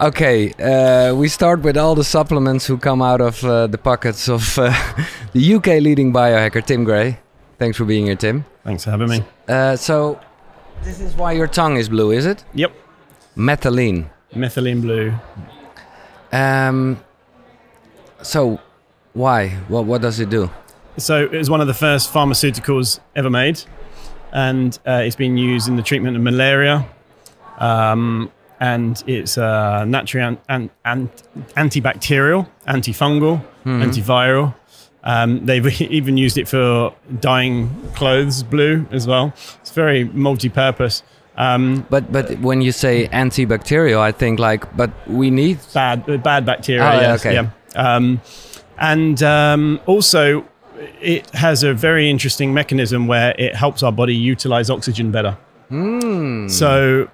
Okay, uh, we start with all the supplements who come out of uh, the pockets of uh, the UK leading biohacker Tim Gray. Thanks for being here, Tim. Thanks for having me. Uh, so, this is why your tongue is blue, is it? Yep. Methylene. Methylene blue. Um, so, why? What what does it do? So it was one of the first pharmaceuticals ever made, and uh, it's been used in the treatment of malaria. Um, and it's uh, naturally an, an, an, antibacterial, antifungal, antiviral. Um, they've even used it for dyeing clothes blue as well. It's very multi-purpose. Um, But but when you say antibacterial, I think like, but we need. bad bad bacteria. Oh, yeah, yes, okay. yeah. Um, and um, also, it has a very interesting mechanism where it helps our body utilize oxygen better. Hmm. So,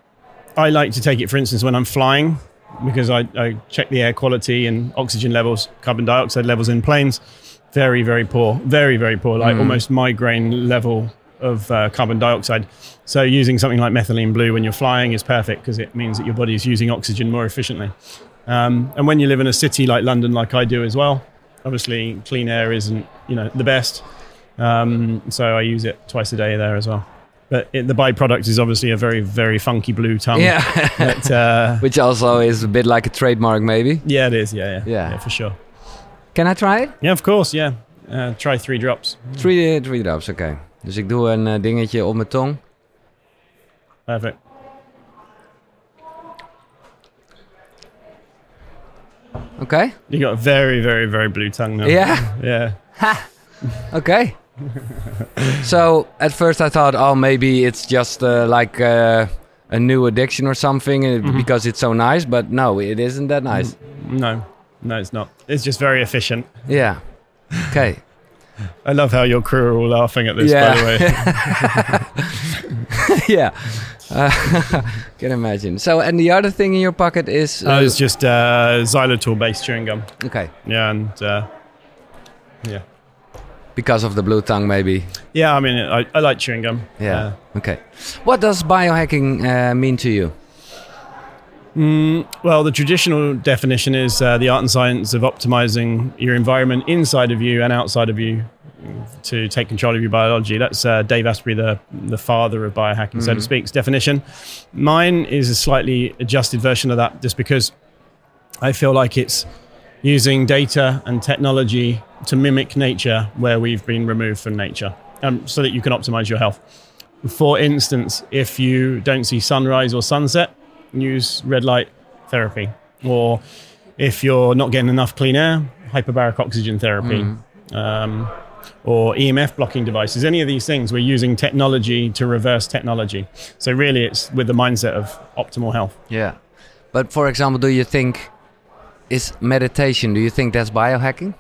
I like to take it, for instance, when I'm flying, because I, I check the air quality and oxygen levels, carbon dioxide levels in planes. Very, very poor. Very, very poor. Like almost migraine level of uh, carbon dioxide. So using something like methylene blue when you're flying is perfect because it means that your body is using oxygen more efficiently. Um, and when you live in a city like London, like I do as well, obviously clean air isn't you know the best. Um, so I use it twice a day there as well. But it, the byproduct is obviously a very, very funky blue tongue. Yeah. But, uh, Which also is a bit like a trademark, maybe. yeah, it is. Yeah, yeah, Yeah. for sure. Can I try it? Yeah, of course. Yeah, uh, try three drops. Three, three drops, oké. Dus ik doe een eh, dingetje op mijn tong. Perfect. okay You got a very, very, very blue tongue now. Yeah? Yeah. Okay. so at first I thought, oh, maybe it's just uh, like uh, a new addiction or something uh, Mm-hmm. because it's so nice. But no, it isn't that nice. No, no, it's not. It's just very efficient. Yeah. Okay. I love how your crew are all laughing at this. Yeah. By the way, yeah. Uh, can imagine. So and the other thing in your pocket is uh, it's just uh, xylitol-based chewing gum. okay Yeah, and uh, yeah, because of the blue tongue, maybe. yeah. I mean, I, I like chewing gum. Yeah. okay. What does biohacking uh, mean to you? Mm, well, the traditional definition is uh, the art and science of optimizing your environment inside of you and outside of you to take control of your biology. That's uh, Dave Asprey, the, the father of biohacking, so to speak's definition. Mine is a slightly adjusted version of that just because I feel like it's using data and technology to mimic nature where we've been removed from nature um, so that you can optimize your health. For instance, if you don't see sunrise or sunset, use red light therapy. Or if you're not getting enough clean air, hyperbaric oxygen therapy. Um, or EMF blocking devices, any of these things, we're using technology to reverse technology. So, really, it's with the mindset of optimal health. Yeah. But for example, do you think is meditation? Do you think that's biohacking?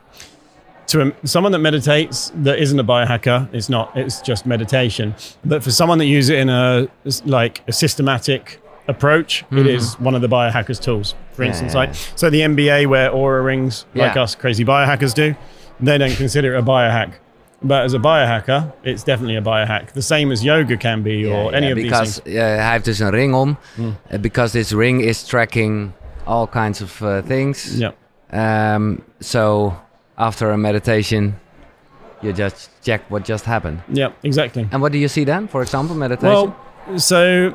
to a, someone that meditates that isn't a biohacker it's not it's just meditation but for someone that uses it in a like a systematic approach it is one of the biohackers tools for Yeah, instance yeah, like so the nba wear Oura rings like Yeah. us crazy biohackers do they don't consider it a biohack but as a biohacker it's definitely a biohack the same as yoga can be or any of these because things uh, hij heeft dus een ring om. Uh, because this ring is tracking all kinds of uh, things. yeah Um, so after a meditation, you just check what just happened. yeah exactly And what do you see then? For example, meditation. Well, so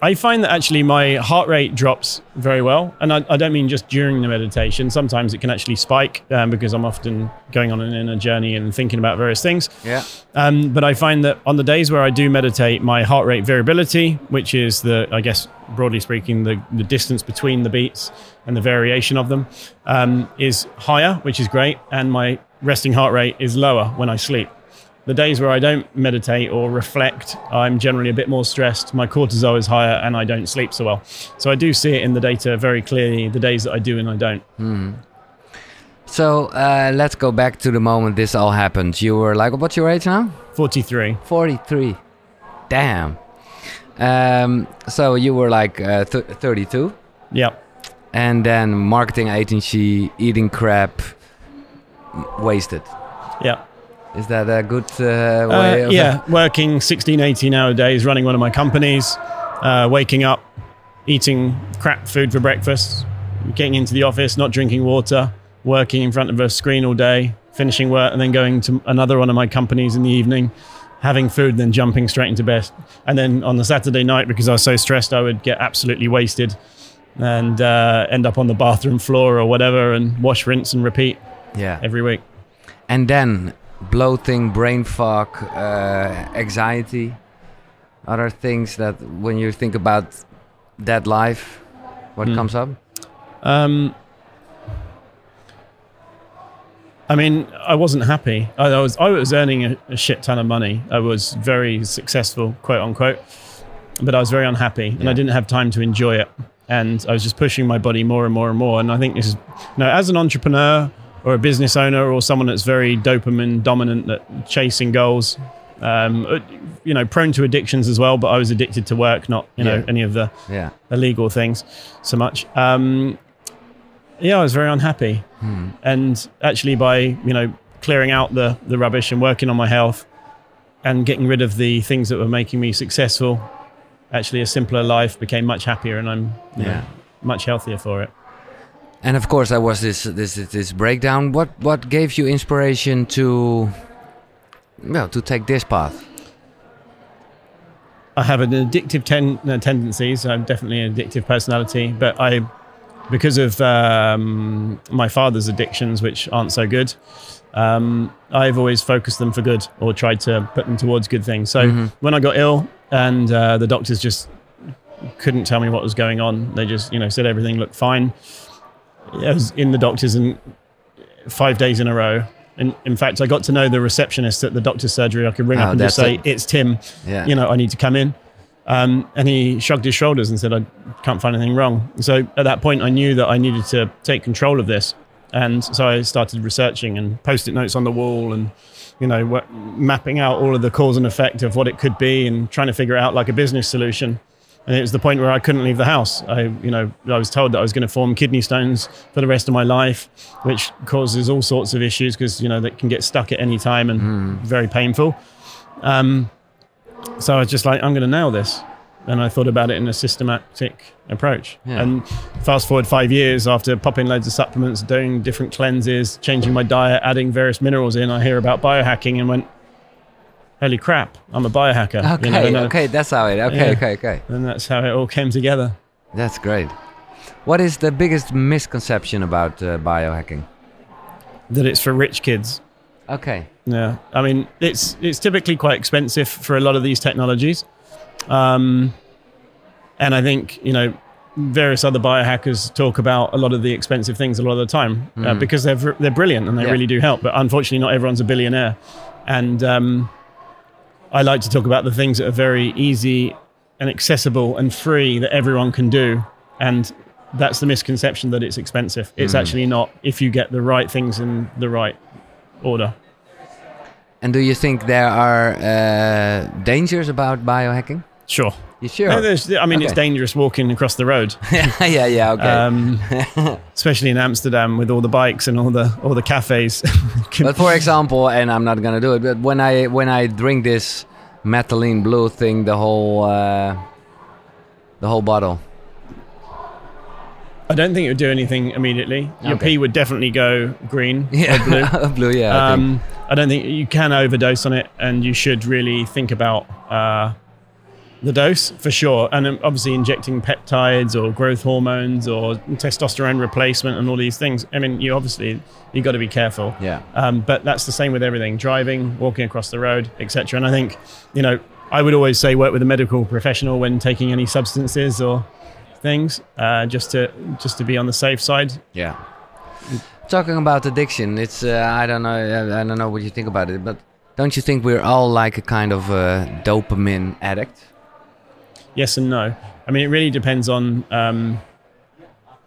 I find that actually my heart rate drops very well. And I, I don't mean just during the meditation. Sometimes it can actually spike um, because I'm often going on an inner journey and thinking about various things. yeah. Um, but I find that on the days where I do meditate, my heart rate variability, which is the, I guess, broadly speaking, the, the distance between the beats and the variation of them, um, is higher, which is great. And my resting heart rate is lower when I sleep. The days where I don't meditate or reflect, I'm generally a bit more stressed. My cortisol is higher and I don't sleep so well. So I do see it in the data very clearly the days that I do and I don't. So uh, let's go back to the moment this all happened. You were like, what's your age now? 43. 43. Damn. Um, so you were like uh, th- 32. Yeah. And then marketing agency, eating crap, wasted. Yeah. Is that a good uh, way Uh, of yeah, working 16, 18 hour days, running one of my companies, uh, waking up, eating crap food for breakfast, getting into the office, not drinking water, working in front of a screen all day, finishing work, and then going to another one of my companies in the evening, having food, then jumping straight into bed. And then on the Saturday night, because I was so stressed, I would get absolutely wasted and uh, end up on the bathroom floor or whatever and wash, rinse, and repeat Yeah. every week. And then bloating, brain fog, uh, anxiety, other things that when you think about that life, what Hmm. comes up? Um, I mean, I wasn't happy. I, I was I was earning a, a shit ton of money. I was very successful, quote unquote, but I was very unhappy, and Yeah. I didn't have time to enjoy it. And I was just pushing my body more and more and more. And I think this is, you know, as an entrepreneur or a business owner or someone that's very dopamine dominant, that chasing goals, um, uh, you know, prone to addictions as well. But I was addicted to work, not you know Yeah. any of the Yeah. illegal things so much. Um, yeah, I was very unhappy, and actually by you know clearing out the the rubbish and working on my health and getting rid of the things that were making me successful, actually a simpler life became much happier, and I'm you know, much healthier for it. And of course, there was this this this breakdown. What what gave you inspiration to, well, to take this path? I have an addictive ten- uh, tendencies. I'm definitely an addictive personality, but I, because of um, my father's addictions, which aren't so good, um, I've always focused them for good or tried to put them towards good things. So when I got ill and uh, the doctors just couldn't tell me what was going on, they just you know said everything looked fine. I was in the doctors and five days in a row. In, in fact, I got to know the receptionist at the doctor's surgery. I could ring Oh, up and just say, it. "It's Tim." Yeah. you know, I need to come in. Um, and he shrugged his shoulders and said, I can't find anything wrong. So at that point, I knew that I needed to take control of this. And so I started researching and post it notes on the wall and, you know, mapping out all of the cause and effect of what it could be and trying to figure out like a business solution. And it was the point where I couldn't leave the house. I, you know, I was told that I was going to form kidney stones for the rest of my life, which causes all sorts of issues because, you know, that can get stuck at any time and very painful. Um, so I was just like, I'm going to nail this. And I thought about it in a systematic approach. Yeah. And fast forward five years after popping loads of supplements, doing different cleanses, changing my diet, adding various minerals in, I hear about biohacking and went, holy crap, I'm a biohacker. Okay, You know, and, uh, okay, that's how it. Okay, Yeah. okay, okay. And that's how it all came together. That's great. What is the biggest misconception about uh, biohacking? That it's for rich kids. Okay. Yeah, I mean it's it's typically quite expensive for a lot of these technologies, um, and I think you know various other biohackers talk about a lot of the expensive things a lot of the time uh, because they're they're brilliant and they Yeah. really do help. But unfortunately, not everyone's a billionaire, and um, I like to talk about the things that are very easy and accessible and free that everyone can do, and that's the misconception that it's expensive. It's actually not if you get the right things in the right order. And do you think there are uh, dangers about biohacking? Sure. You sure? No, I mean, it's dangerous walking across the road, yeah, yeah, yeah. Okay. um, especially in Amsterdam with all the bikes and all the all the cafes. but for example, and I'm not gonna do it, but when I when I drink this methylene blue thing, the whole uh, the whole bottle. I don't think it would do anything immediately. Your Okay. pee would definitely go green Yeah, or blue. blue. Yeah. I think. Um, I don't think you can overdose on it, and you should really think about uh, the dose for sure. And um, obviously, injecting peptides or growth hormones or testosterone replacement and all these things. I mean, you obviously you got to be careful. Yeah. Um, but that's the same with everything: driving, walking across the road, etc. And I think, you know, I would always say work with a medical professional when taking any substances or things, uh, just to just to be on the safe side. Yeah. Talking about addiction, it's uh, I don't know I, don't know what you think about it, but don't you think we're all like a kind of uh, dopamine addict? Yes and no. I mean, it really depends on um,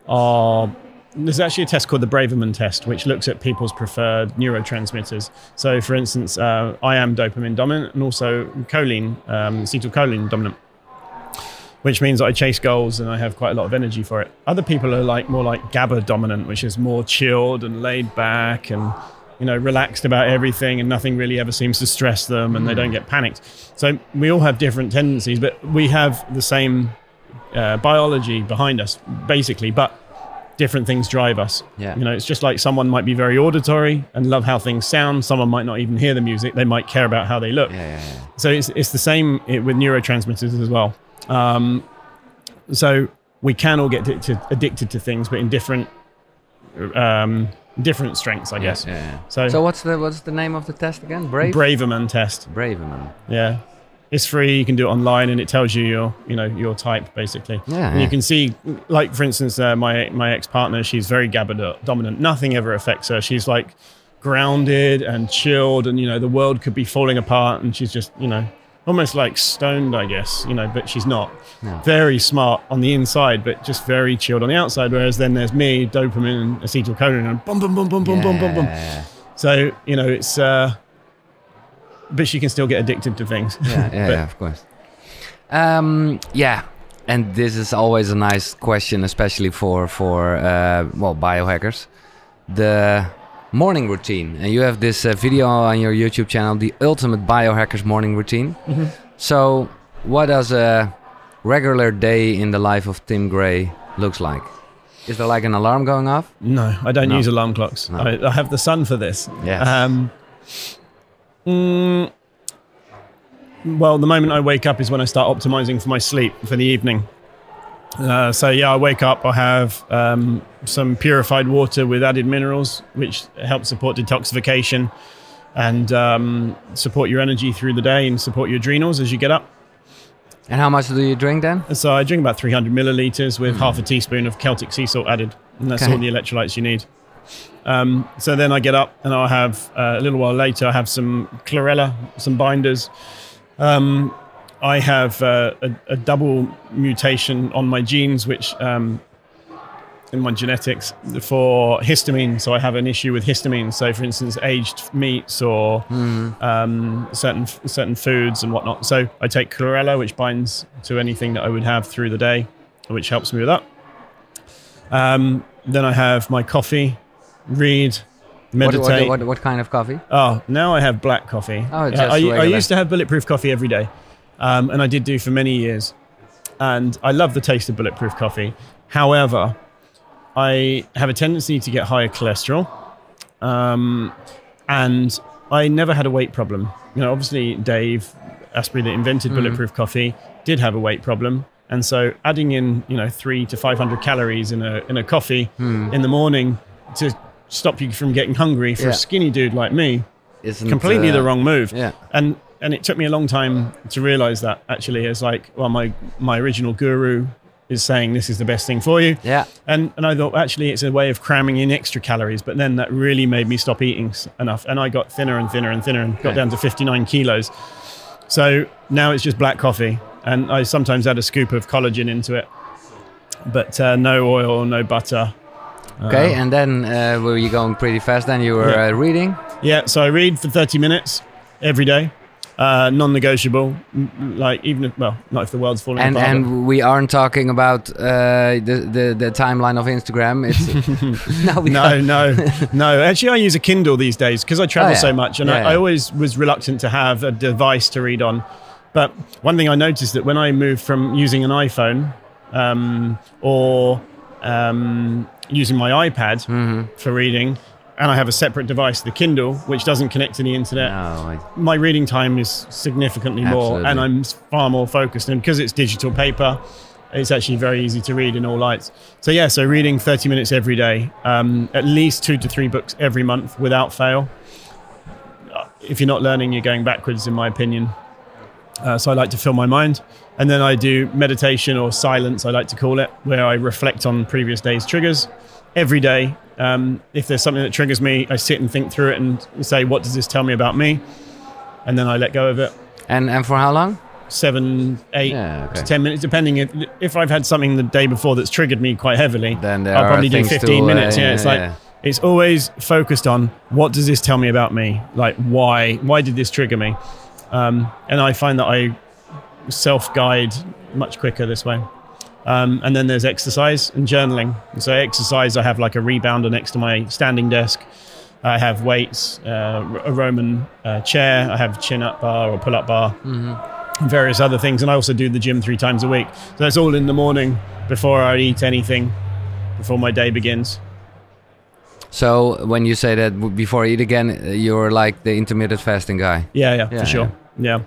our. There's actually a test called the Braverman test, which looks at people's preferred neurotransmitters. So, for instance, uh, I am dopamine dominant and also choline, um, acetylcholine dominant, which means I chase goals and I have quite a lot of energy for it. Other people are like more like GABA dominant, which is more chilled and laid back and you know relaxed about everything, and nothing really ever seems to stress them, and they don't get panicked. So we all have different tendencies, but we have the same uh, biology behind us, basically, but different things drive us. Yeah. You know, it's just like someone might be very auditory and love how things sound. Someone might not even hear the music. They might care about how they look. Yeah, yeah, yeah. So it's, it's the same with neurotransmitters as well. Um, so we can all get addicted, addicted to things, but in different um, different strengths, I guess. Yeah, yeah. So, So what's the what's the name of the test again? Brave. Braverman test. Braverman. Yeah. It's free. You can do it online, and it tells you your, you know, your type basically. Yeah, And yeah. you can see, like for instance, uh, my my ex partner. She's very GABA dominant. Nothing ever affects her. She's like grounded and chilled, and you know, the world could be falling apart, and she's just, you know, almost like stoned, I guess. You know, but she's not. No. Very smart on the inside, but just very chilled on the outside. Whereas then there's me, dopamine, and acetylcholine, and boom, boom, boom, boom, boom, boom, boom, boom. So you know, it's. uh but she can still get addicted to things. yeah, yeah, But- yeah, of course. Um, yeah, and this is always a nice question, especially for for uh, well biohackers. The morning routine, and you have this uh, video on your YouTube channel, the Ultimate Biohackers Morning Routine. Mm-hmm. So, what does a regular day in the life of Tim Gray looks like? Is there like an alarm going off? No, I don't No. use alarm clocks. No. I, I have the sun for this. Yes. Um, mm, well, the moment I wake up is when I start optimizing for my sleep for the evening. Uh, so yeah, I wake up. I have um, some purified water with added minerals, which help support detoxification and um, support your energy through the day and support your adrenals as you get up. And how much do you drink then? So I drink about 300 milliliters with half a teaspoon of Celtic sea salt added, and that's Okay. all the electrolytes you need. Um, so then I get up and I'll have uh, a little while later I have some chlorella, some binders. Um, I have uh, a, a double mutation on my genes, which um, in my genetics for histamine. So I have an issue with histamine. So for instance, aged meats or um, certain certain foods and whatnot. So I take chlorella, which binds to anything that I would have through the day, which helps me with that. Um, then I have my coffee, read, What, meditate. what, what, what kind of coffee? Oh, now I have black coffee. Oh, just I, I regular. used to have bulletproof coffee every day, um, and I did do for many years. And I love the taste of bulletproof coffee. However, I have a tendency to get higher cholesterol, um, and I never had a weight problem. You know, obviously Dave Asprey, that invented bulletproof coffee, did have a weight problem. And so, adding in you know three to five hundred calories in a in a coffee in the morning to stop you from getting hungry for Yeah. a skinny dude like me Isn't, completely uh, the wrong move. Yeah. And and it took me a long time to realize that actually as like well my my original guru is saying this is the best thing for you. Yeah. And and I thought actually it's a way of cramming in extra calories, but then that really made me stop eating enough and I got thinner and thinner and thinner and got Okay. down to 59 kilos. So now it's just black coffee and I sometimes add a scoop of collagen into it. But uh, no oil, no butter. Okay, and then uh, were you going pretty fast? Then you were Yeah. uh, reading. Yeah, so I read for 30 minutes every day. Uh, non-negotiable, like even if, well, not if the world's falling And apart. and we aren't talking about uh, the, the the timeline of Instagram. It's no, no, no, no. Actually, I use a Kindle these days because I travel Oh, yeah. so much, and Yeah, I, yeah. I always was reluctant to have a device to read on. But one thing I noticed that when I moved from using an iPhone um, or um, using my iPad Mm-hmm. for reading, and I have a separate device, the Kindle, which doesn't connect to the internet, No, I- my reading time is significantly more, and I'm far more focused. And because it's digital paper, it's actually very easy to read in all lights. So yeah, so reading 30 minutes every day, um, at least two to three books every month without fail. If you're not learning, you're going backwards, in my opinion. Uh, so I like to fill my mind, and then I do meditation or silence, I like to call it, where I reflect on previous day's triggers every day. Um, if there's something that triggers me, I sit and think through it and say, what does this tell me about me? And then I let go of it. and and for how long? Seven, eight Yeah, okay. to ten minutes, depending if, if I've had something the day before that's triggered me quite heavily. Then I'll probably do things to, 15 uh, minutes. yeah, it's yeah, like yeah. it's always focused on what does this tell me about me? Like why? Why did this trigger me? Um, and I find that I self guide much quicker this way. Um, and then there's exercise and journaling. So exercise, I have like a rebounder next to my standing desk. I have weights, uh, a Roman uh, chair. I have chin up bar or pull up bar, and various other things. And I also do the gym three times a week. So that's all in the morning before I eat anything. before my day begins. So when you say that before I eat again, uh, you're like the intermittent fasting guy. Yeah, yeah, Yeah, for sure. Yeah.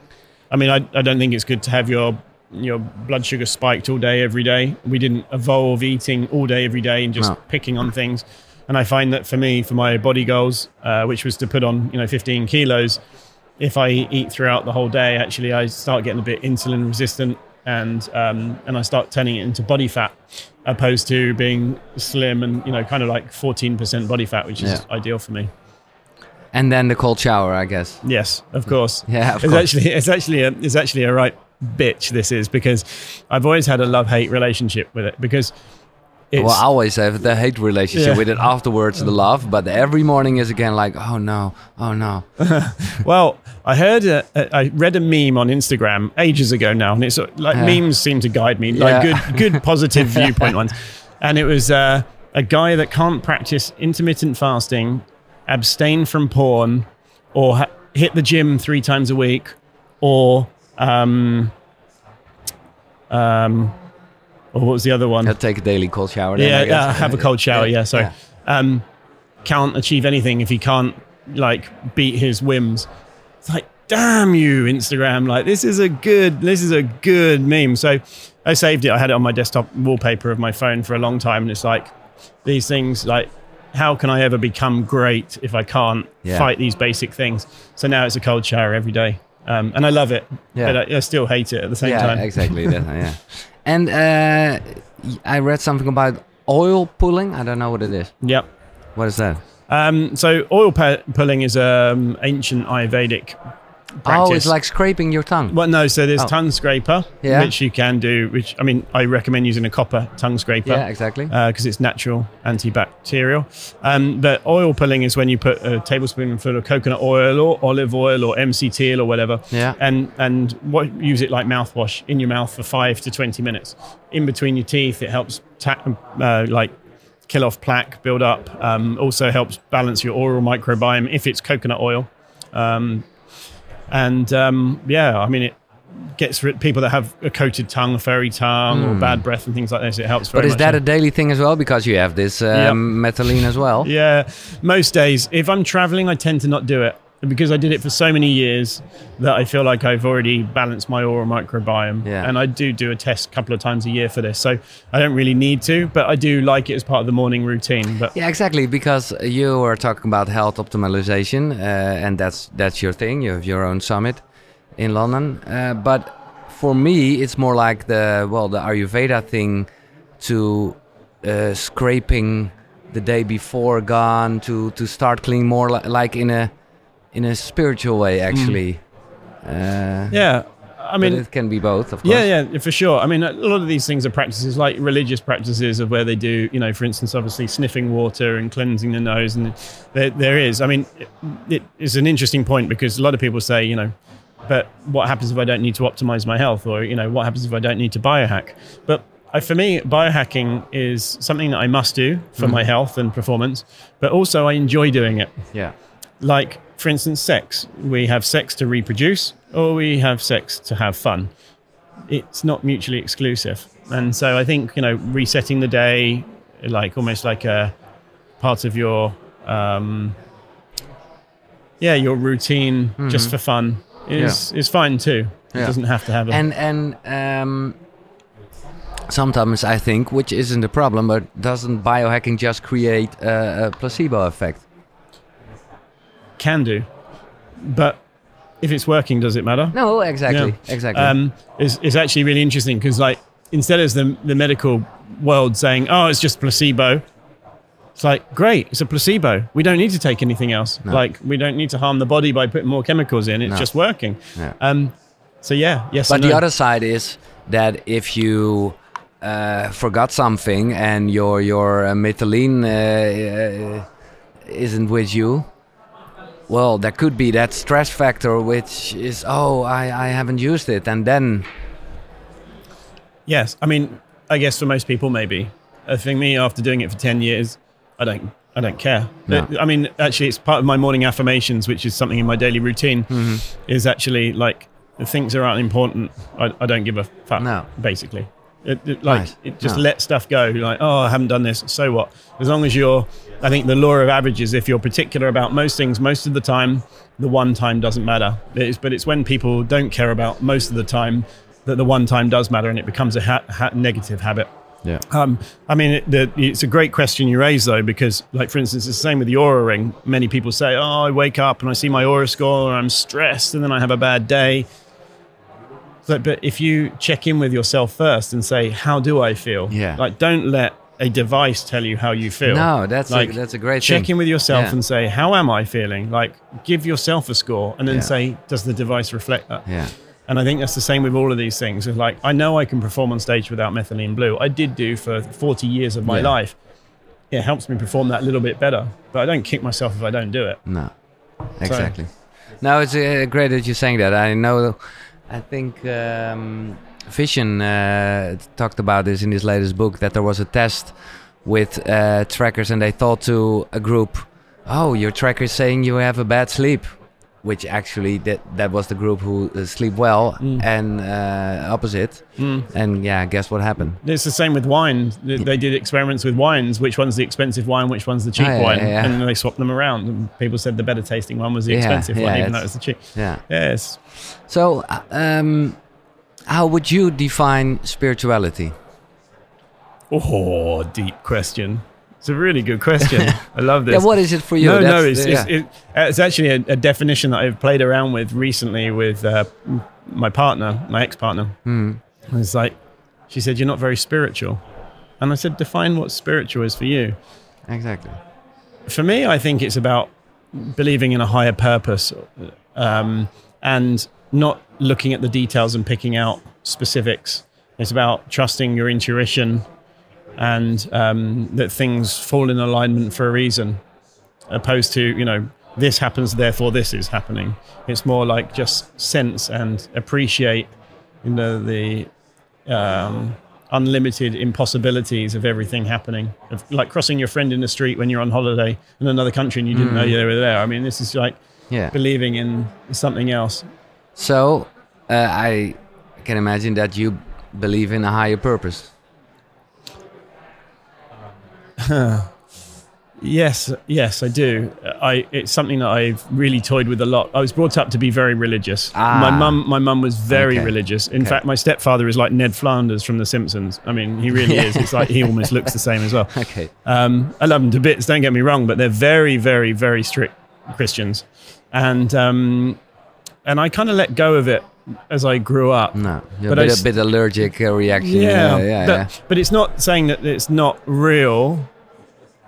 I mean, I, I don't think it's good to have your your blood sugar spiked all day every day. We didn't evolve eating all day every day and just No. picking on things. And I find that for me, for my body goals, uh, which was to put on you know 15 kilos, if I eat throughout the whole day, actually I start getting a bit insulin resistant and um, and I start turning it into body fat, opposed to being slim and you know kind of like 14% body fat, which is Yeah. ideal for me. And then the cold shower, I guess. Yes, of course. Yeah, of it's course. actually it's actually a it's actually a right bitch. This is because I've always had a love hate relationship with it because it's well, I always have the hate relationship Yeah. with it afterwards, the love. But every morning is again like, oh no, oh no. well. I heard a, a, I read a meme on Instagram ages ago now, and it's uh, like Yeah. memes seem to guide me, like Yeah. good good positive viewpoint ones. And it was uh, a guy that can't practice intermittent fasting, abstain from porn, or ha- hit the gym three times a week, or um, um, or what was the other one? I'll take a daily cold shower. Then, yeah, yeah, have a cold shower. Yeah, sorry. Yeah. Um, can't achieve anything if he can't like beat his whims. It's like, damn you, Instagram! Like this is a good, this is a good meme. So I saved it. I had it on my desktop wallpaper of my phone for a long time, and it's like these things like. How can I ever become great if I can't Yeah. fight these basic things? So now it's a cold shower every day, um, and I love it. Yeah. But I, I still hate it at the same yeah, time. exactly. that, yeah. And uh, I read something about oil pulling. I don't know what it is. Yep. What is that? Um, so oil pulling is um, ancient Ayurvedic practice. Oh, it's like scraping your tongue. well, no. So there's Oh. tongue scraper, Yeah. which you can do. Which I mean, I recommend using a copper tongue scraper. Yeah, exactly. Because it's natural, antibacterial. Um, but oil pulling is when you put a tablespoonful of coconut oil or olive oil or MCT or whatever, Yeah. and and what use it like mouthwash in your mouth for five to twenty minutes. In between your teeth, it helps ta- uh, like kill off plaque, build up. Um, also helps balance your oral microbiome if it's coconut oil. Um, and um, yeah, I mean it gets rid people that have a coated tongue, a furry tongue, or bad breath and things like this. It helps. Very Hmm. But is that a daily thing as well? Because you have this um, methylene as well. Yeah, most days. If I'm traveling, I tend to not do it because I did it for so many years that I feel like I've already balanced my oral microbiome. Yeah. And I do do a test a couple of times a year for this, so I don't really need to, but I do like it as part of the morning routine. But Yeah, exactly. Because you were talking about health optimization, uh, and that's that's your thing. You have your own summit in London. Uh, but for me, it's more like the well, the Ayurveda thing to uh, scraping the day before gone to to start clean more li- like in a in a spiritual way, mm. actually. Uh, yeah, I mean, it can be both, of course. Yeah, yeah, for sure. I mean, a lot of these things are practices like religious practices of where they do, you know, for instance, obviously sniffing water and cleansing the nose, and there, there is. I mean, it, it is an interesting point because a lot of people say, you know, but what happens if I don't need to optimize my health, or you know, what happens if I don't need to biohack? But I, for me, biohacking is something that I must do for mm-hmm. my health and performance, but also I enjoy doing it Yeah. like for instance sex we have sex to reproduce or we have sex to have fun it's not mutually exclusive and so i think you know resetting the day like almost like a part of your um yeah your routine just for fun is is fine too it Mm-hmm. Yeah. doesn't have to have a And and um, sometimes I think, which isn't a problem, but doesn't biohacking just create a, a placebo effect? Can do but if it's working does it matter No, exactly, Yeah. exactly. um, is, is actually really interesting because like instead of the, the medical world saying oh it's just placebo it's like great it's a placebo we don't need to take anything else like we don't need to harm the body by putting more chemicals in it's No. just working Yeah. um, so yeah yes but the no. other side is that if you uh, forgot something and your your uh, methylene uh, uh, isn't with you, well, there could be that stress factor, which is oh, I, I haven't used it, and then yes i mean i guess for most people maybe i think me after doing it for 10 years i don't i don't care No. i mean actually it's part of my morning affirmations which is something in my daily routine Mm-hmm. is actually like things are aren't important I, I don't give a fuck No. basically It, it, like Nice. it just Yeah. let stuff go. Like, oh, I haven't done this. So what? As long as you're, I think the law of averages. If you're particular about most things, most of the time, the one time doesn't matter. It is, but it's when people don't care about most of the time that the one time does matter, and it becomes a ha- ha- negative habit. Yeah. Um, I mean, it, the, it's a great question you raise, though, because, like, for instance, it's the same with the Oura ring. Many people say, "Oh, I wake up and I see my Oura score, and I'm stressed, and then I have a bad day." So, but if you check in with yourself first and say, "How do I feel?" Yeah. Like, don't let a device tell you how you feel. No, that's a- like that's a great check thing. in with yourself Yeah. and say, "How am I feeling?" Like, give yourself a score, and then Yeah. say, "Does the device reflect that?" Yeah. And I think that's the same with all of these things. It's like, I know I can perform on stage without methylene blue. I did do for 40 years of my Yeah. life. It helps me perform that a little bit better. But I don't kick myself if I don't do it. No, exactly. No, it's uh, great that you're saying that. I know. I think um, Vishen uh, talked about this in his latest book that there was a test with uh, trackers, and they thought to a group, "Oh, your tracker is saying you have a bad sleep," which actually that that was the group who uh, sleep well, and uh, opposite. And yeah, guess what happened? It's the same with wine. They they did experiments with wines. Which one's the expensive wine? Which one's the cheap Oh, yeah, wine? yeah, yeah. And then they swapped them around. And people said the better tasting one was the Yeah, expensive yeah, one, even though it was the cheap. Yeah. Yes. So, uh, um, how would you define spirituality? Oh, deep question. It's a really good question. I love this. Yeah, what is it for you? No, no, That's it's, it's, yeah. it, it's actually a, a definition that I've played around with recently with uh, my partner, my ex-partner. Hmm. It's like, she said, "You're not very spiritual," and I said, "Define what spiritual is for you." exactly. For me, I think it's about believing in a higher purpose um, and not looking at the details and picking out specifics. It's about trusting your intuition and um, that things fall in alignment for a reason, opposed to, you know, this happens, therefore this is happening. It's more like just sense and appreciate, you know, the um, unlimited impossibilities of everything happening. Of, like crossing your friend in the street when you're on holiday in another country and you didn't know they were there. I mean, this is like Yeah. believing in something else. So, uh, I can imagine that you believe in a higher purpose. Yes, yes, I do. I it's something that I've really toyed with a lot. I was brought up to be very religious. Ah. My mum, my mum was very Okay. religious. In Okay. fact, my stepfather is like Ned Flanders from The Simpsons. I mean, he really is. It's like he almost looks the same as well. Okay. Um, I love them to bits. Don't get me wrong, but they're very, very, very strict Christians, and um, and I kind of let go of it as I grew up. No, But a I bit, s- a bit allergic uh, reaction. Yeah, yeah, but, yeah. but it's not saying that it's not real.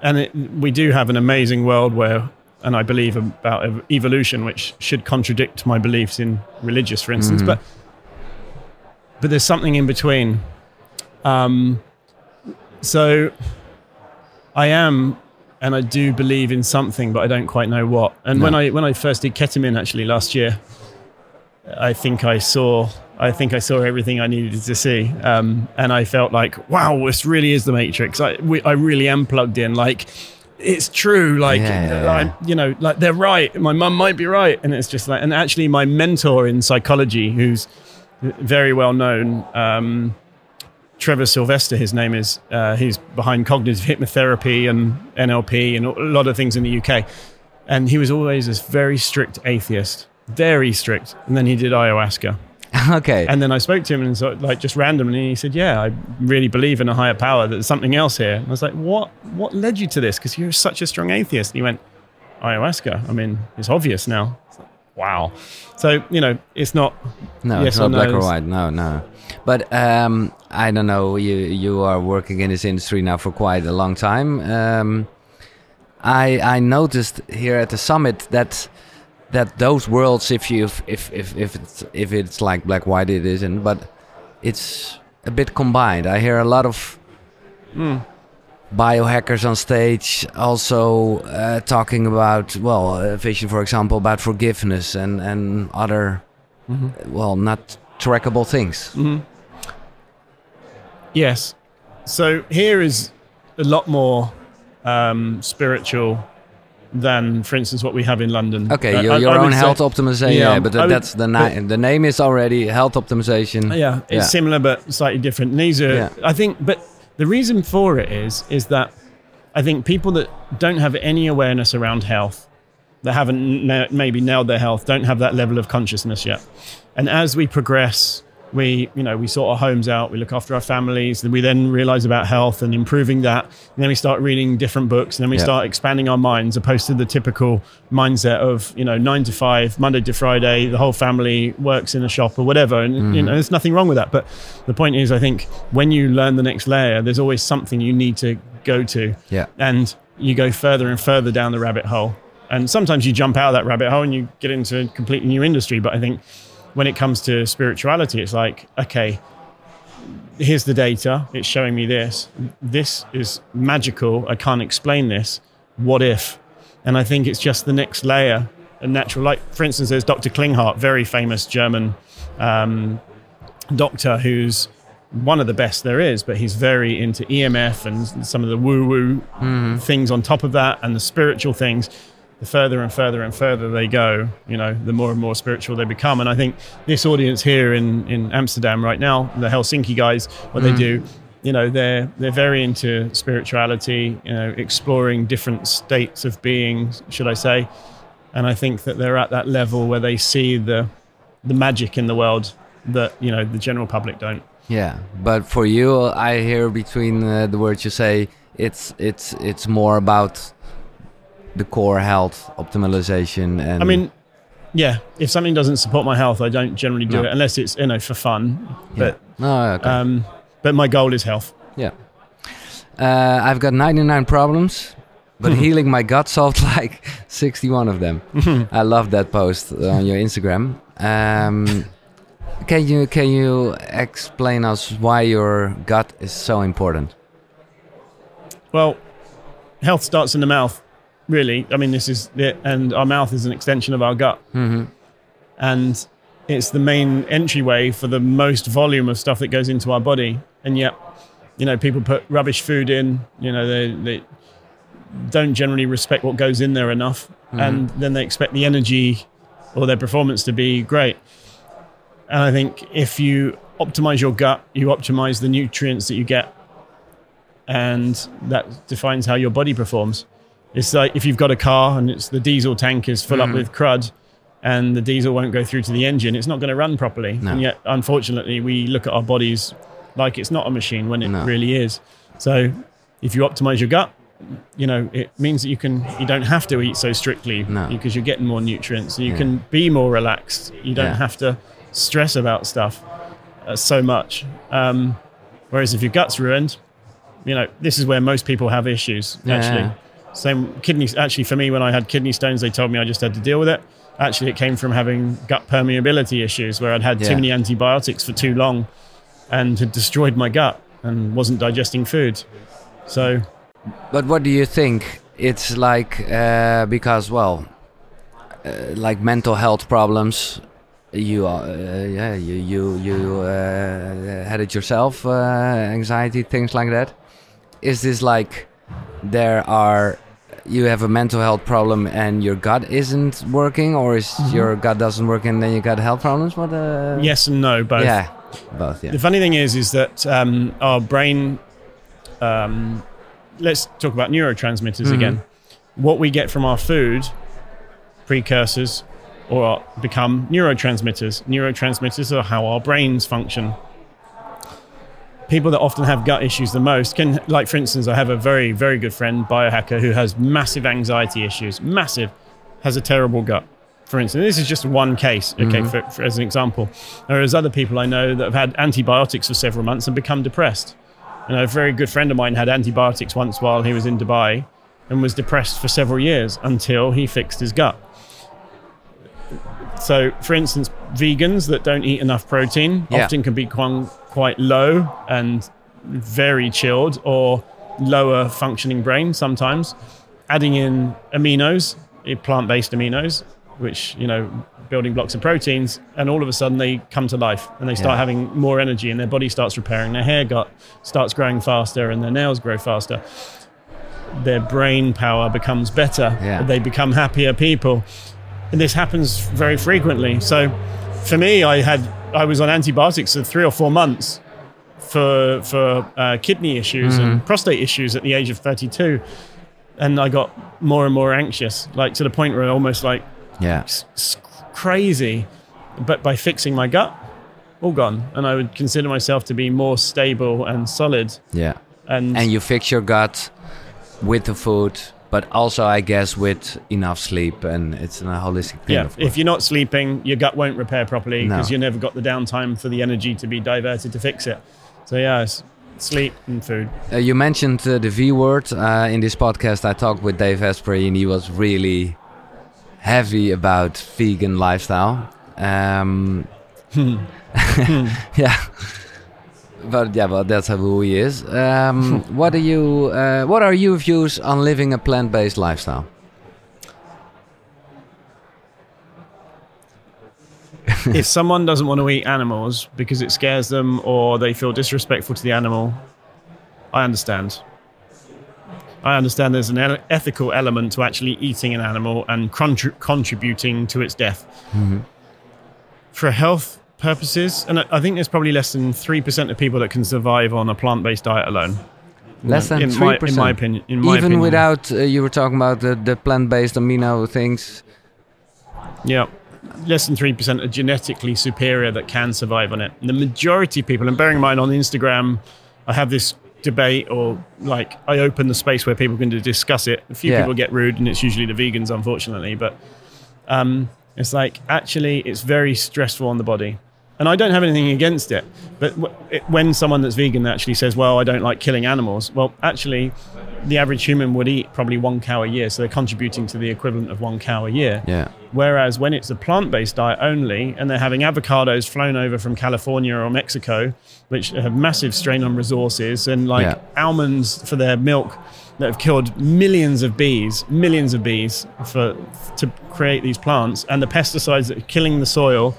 And it, we do have an amazing world where, and I believe about evolution, which should contradict my beliefs in religious, for instance. Mm-hmm. But but there's something in between. Um, so I am, and I do believe in something, but I don't quite know what. And when I when I first did ketamine, actually last year, I think I saw I think I saw everything I needed to see, um, and I felt like, wow, this really is the Matrix. I we, I really am plugged in. Like it's true. Like Yeah, I'm, you know, like they're right. My mum might be right, and it's just like, and actually, my mentor in psychology, who's very well known. Um, Trevor Silvester, his name is. Uh, he's behind cognitive hypnotherapy and NLP and a lot of things in the UK. And he was always this very strict atheist, very strict. And then he did ayahuasca. okay. And then I spoke to him and so, like just randomly, he said, "Yeah, I really believe in a higher power. There's something else here." And I was like, "What? What led you to this? Because you're such a strong atheist." And he went, "Ayahuasca. I mean, it's obvious now." It's like, wow. So you know, it's not. no, yes it's or not black or white. No, no. But um, I don't know. You you are working in this industry now for quite a long time. Um, I I noticed here at the summit that that those worlds, if you if if if, if it's if it's like black white, it isn't. But it's a bit combined. I hear a lot of biohackers on stage also uh, talking about well uh, Vishen for example about forgiveness and and other well not trackable things Yes. So here is a lot more um, spiritual than, for instance, what we have in London. Okay, Uh, your, your I own health optimization. Yeah, Yeah, but would- that's the na- the name is already health optimization. Yeah, it's Yeah. similar but slightly different. And these are, Yeah. I think, but the reason for it is, is that I think people that don't have any awareness around health, that haven't na- maybe nailed their health, don't have that level of consciousness yet. And as we progress, we, you know, we sort our homes out, we look after our families, and we then realize about health and improving that. And then we start reading different books, and then we Yeah. start expanding our minds, opposed to the typical mindset of, you know, nine to five, Monday to Friday, the whole family works in a shop or whatever. And, you mm-hmm. know, there's nothing wrong with that. But the point is, I think when you learn the next layer, there's always something you need to go to Yeah. and you go further and further down the rabbit hole. And sometimes you jump out of that rabbit hole and you get into a completely new industry. But I think when it comes to spirituality, it's like, okay, here's the data, it's showing me this. This is magical. I can't explain this. What if? And I think it's just the next layer, a natural. Like, for instance, there's Dr. Klinghardt, very famous German um, doctor who's one of the best there is, but he's very into EMF and some of the woo woo things on top of that and the spiritual things. The further and further and further they go, you know, the more and more spiritual they become. And I think this audience here in, in Amsterdam right now, the Helsinki guys, what they do, you know, they're they're very into spirituality, you know, exploring different states of being, should I say. And I think that they're at that level where they see the the magic in the world that, you know, the general public don't. Yeah, but for you, I hear between uh, the words you say, it's it's it's more about the core health optimization. And I mean, yeah, if something doesn't support my health, I don't generally do No. it unless it's you know for fun. yeah. But no, okay. um, but my goal is health. yeah. Uh, I've got 99 problems, but healing my gut solved like 61 of them. I love that post on your Instagram. Um, can you can you explain us why your gut is so important? Well, health starts in the mouth, really. I mean, this is it, and our mouth is an extension of our gut, hmm and it's the main entryway for the most volume of stuff that goes into our body. And yet, you know, people put rubbish food in. You know, they they don't generally respect what goes in there enough, and then they expect the energy or their performance to be great. And I think if you optimize your gut, you optimize the nutrients that you get, and that defines how your body performs. It's like if you've got a car and it's the diesel tank is full up with crud, and the diesel won't go through to the engine, it's not going to run properly. No. And yet, unfortunately, we look at our bodies like it's not a machine when it No. really is. So, if you optimize your gut, you know it means that you can you don't have to eat so strictly No. because you're getting more nutrients and you Yeah. can be more relaxed. You don't Yeah. have to stress about stuff uh, so much. Um, whereas if your gut's ruined, you know this is where most people have issues. Yeah. Actually, same kidneys. Actually, for me, when I had kidney stones, they told me I just had to deal with it. Actually, it came from having gut permeability issues where I'd had Yeah. too many antibiotics for too long and had destroyed my gut and wasn't digesting food. So But what do you think? It's like uh, because well, uh, like mental health problems. You uh, yeah you you you uh, had it yourself, uh, anxiety things like that. Is this like there are you have a mental health problem and your gut isn't working, or is your gut doesn't work and then you got health problems? What? Uh, yes and no, both. Yeah, both. Yeah. The funny thing is, is that um, our brain. Um, let's talk about neurotransmitters Mhm. again. What we get from our food, precursors, or become neurotransmitters. Neurotransmitters are how our brains function. People that often have gut issues the most can, like for instance, I have a very, very good friend, biohacker, who has massive anxiety issues, massive, has a terrible gut. For instance, this is just one case, okay, mm-hmm. for, for, as an example. Whereas other people I know that have had antibiotics for several months and become depressed. And a very good friend of mine had antibiotics once while he was in Dubai and was depressed for several years until he fixed his gut. So, for instance, vegans that don't eat enough protein Yeah. often can be quite, low and very chilled or lower functioning brain sometimes. Adding in aminos, eh, plant based aminos, which, you know, building blocks of proteins, and all of a sudden they come to life and they start Yeah. having more energy and their body starts repairing, their hair gut starts growing faster and their nails grow faster. their brain power becomes better. Yeah. They become happier people. And this happens very frequently. So for me, I had I was on antibiotics for three or four months for for uh, kidney issues and prostate issues at the age of 32, and I got more and more anxious, like to the point where I almost like Yeah. s- crazy. But by fixing my gut, all gone, and I would consider myself to be more stable and solid. Yeah. And, And you fix your gut with the food, but also, I guess, with enough sleep, and it's a holistic thing. yeah, if you're not sleeping, your gut won't repair properly because No. you never got the downtime for the energy to be diverted to fix it. So yeah, it's sleep and food. Uh, you mentioned uh, the V word uh, in this podcast. I talked with Dave Asprey, and he was really heavy about vegan lifestyle. Um, yeah, but yeah, but that's who he is. Um, what do you? Uh, what are your views on living a plant-based lifestyle? if someone doesn't want to eat animals because it scares them or they feel disrespectful to the animal, I understand. I understand there's an ethical element to actually eating an animal and contri- contributing to its death. For health purposes, and I I think there's probably less than 3% of people that can survive on a plant based diet alone. Less than in three my, percent. in my opinion. In my Even opinion. without uh, you were talking about the, the plant-based amino things. Yeah. Less than 3% are genetically superior that can survive on it. And the majority of people, and bearing in mind on Instagram, I have this debate or like I open the space where people can discuss it. A few Yeah. people get rude, and it's usually the vegans, unfortunately. But um, it's like actually, it's very stressful on the body. And I don't have anything against it. But w- it, when someone that's vegan actually says, well, I don't like killing animals, well, actually, the average human would eat probably one cow a year. So they're contributing to the equivalent of one cow a year. Yeah. Whereas when it's a plant based diet only, and they're having avocados flown over from California or Mexico, which have massive strain on resources, and like Yeah. almonds for their milk that have killed millions of bees, millions of bees for to create these plants, and the pesticides that are killing the soil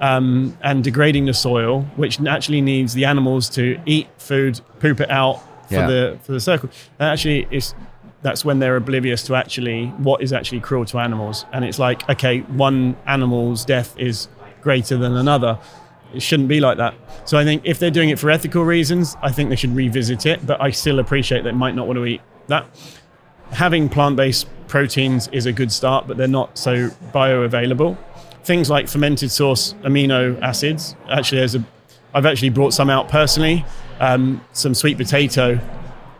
um, and degrading the soil, which naturally needs the animals to eat food, poop it out for Yeah. the for the circle. And actually, it's that's when they're oblivious to actually what is actually cruel to animals. And it's like, okay, one animal's death is greater than another. It shouldn't be like that. So I think if they're doing it for ethical reasons, I think they should revisit it. But I still appreciate they might not want to eat that. Having plant-based proteins is a good start, but they're not so bioavailable. Things like fermented source amino acids. Actually, there's a. I've actually brought some out personally. Um, some sweet potato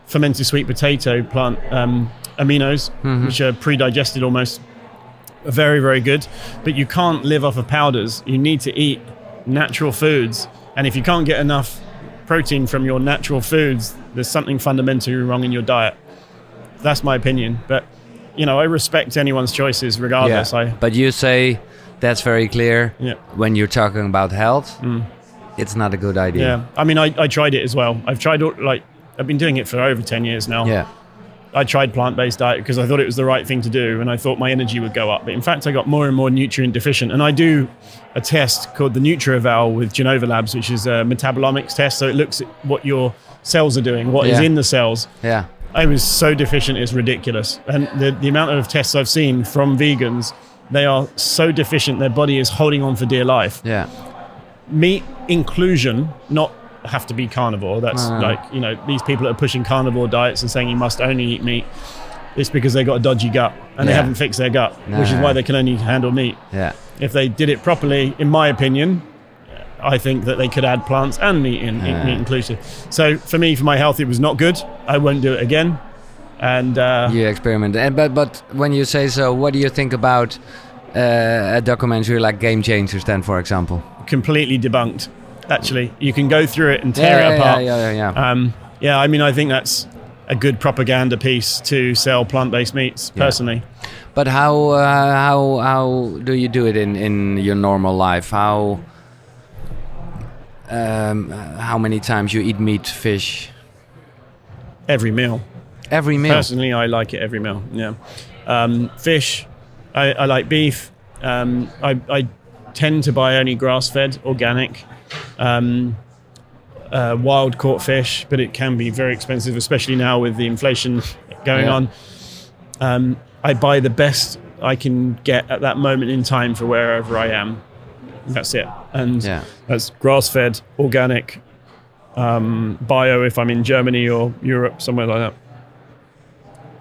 fermented sweet potato plant um, aminos, which are pre-digested almost, are very very good. But you can't live off of powders. You need to eat natural foods, and if you can't get enough protein from your natural foods, there's something fundamentally wrong in your diet. That's my opinion, but you know I respect anyone's choices regardless. I But you say that's very clear. yeah. When you're talking about health, mm. it's not a good idea. Yeah, I mean, I, I tried it as well. I've tried like I've been doing it for over ten years now. Yeah. I tried plant-based diet because I thought it was the right thing to do, and I thought my energy would go up. But in fact, I got more and more nutrient deficient. And I do a test called the NutrEval with Genova Labs, which is a metabolomics test. So it looks at what your cells are doing, what is Yeah. in the cells. Yeah. I was so deficient, it's ridiculous. And the, the amount of tests I've seen from vegans, they are so deficient, their body is holding on for dear life Yeah. meat inclusion, not have to be carnivore. That's no. like, you know, these people that are pushing carnivore diets and saying you must only eat meat. It's because they've got a dodgy gut and they haven't fixed their gut, No, which is why they can only handle meat. Yeah. If they did it properly, in my opinion, I think that they could add plants and meat in, Yeah. meat inclusive. So for me, for my health, it was not good. I won't do it again. And uh, You experiment. And but but when you say so, what do you think about uh, a documentary like Game Changers then, for example? completely debunked. Actually, you can go through it and tear yeah, it apart. Yeah, yeah, yeah. yeah. Um, yeah, I mean, I think that's a good propaganda piece to sell plant-based meats. Yeah. Personally, But how uh, how how do you do it in in your normal life? How um, how many times you eat meat, fish? every meal. Every meal. Personally, I like it every meal. Yeah, um, fish. I, I like beef. Um, I, I tend to buy only grass-fed, organic, um, uh, wild-caught fish, but it can be very expensive, especially now with the inflation going Yeah. on. Um, I buy the best I can get at that moment in time for wherever I am. That's it. And Yeah. that's grass fed, organic, um, bio if I'm in Germany or Europe, somewhere like that.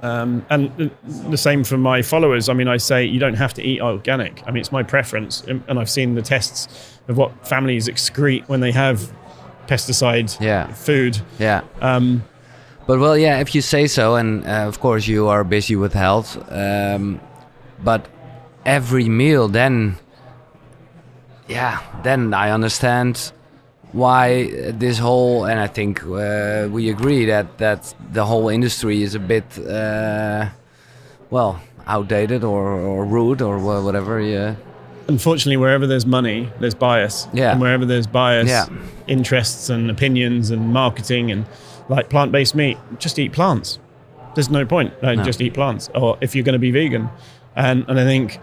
Um, and the- same for my followers. I mean, I say you don't have to eat organic. I mean, it's my preference. And and I've seen the tests of what families excrete when they have pesticide Yeah. food. Yeah. Um, But well, yeah, if you say so, and uh, of course you are busy with health, um, but every meal, then, yeah, then I understand why this whole, and I think uh, we agree that that the whole industry is a bit, uh, well, outdated or, or rude or whatever. Yeah, unfortunately, wherever there's money, there's bias. Yeah. And wherever there's bias, Yeah. interests and opinions and marketing and like plant based meat, just eat plants. There's no point. No, No. Just eat plants. Or if you're going to be vegan. And, and I think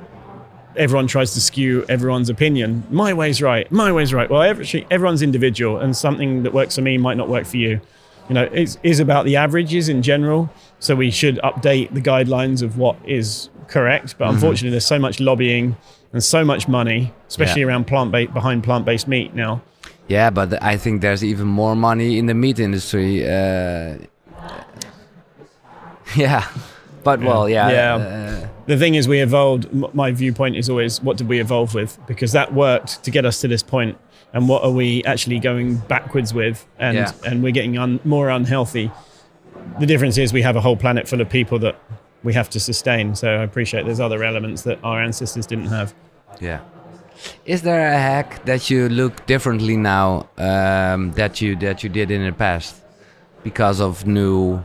everyone tries to skew everyone's opinion. My way's right. My way's right. Well, every, everyone's individual, and something that works for me might not work for you. You know, it is about the averages in general. So we should update the guidelines of what is correct. But unfortunately, there's so much lobbying and so much money, especially Yeah. around plant based behind plant based meat now. yeah, but I think there's even more money in the meat industry. Uh, yeah, but well, yeah, Yeah. uh, the thing is we evolved my viewpoint is always what did we evolve with because that worked to get us to this point and what are we actually going backwards with and Yeah. and we're getting un- more unhealthy the difference is we have a whole planet full of people that we have to sustain so i appreciate there's other elements that our ancestors didn't have Yeah. Is there a hack that you look differently now um, that you that you did in the past because of new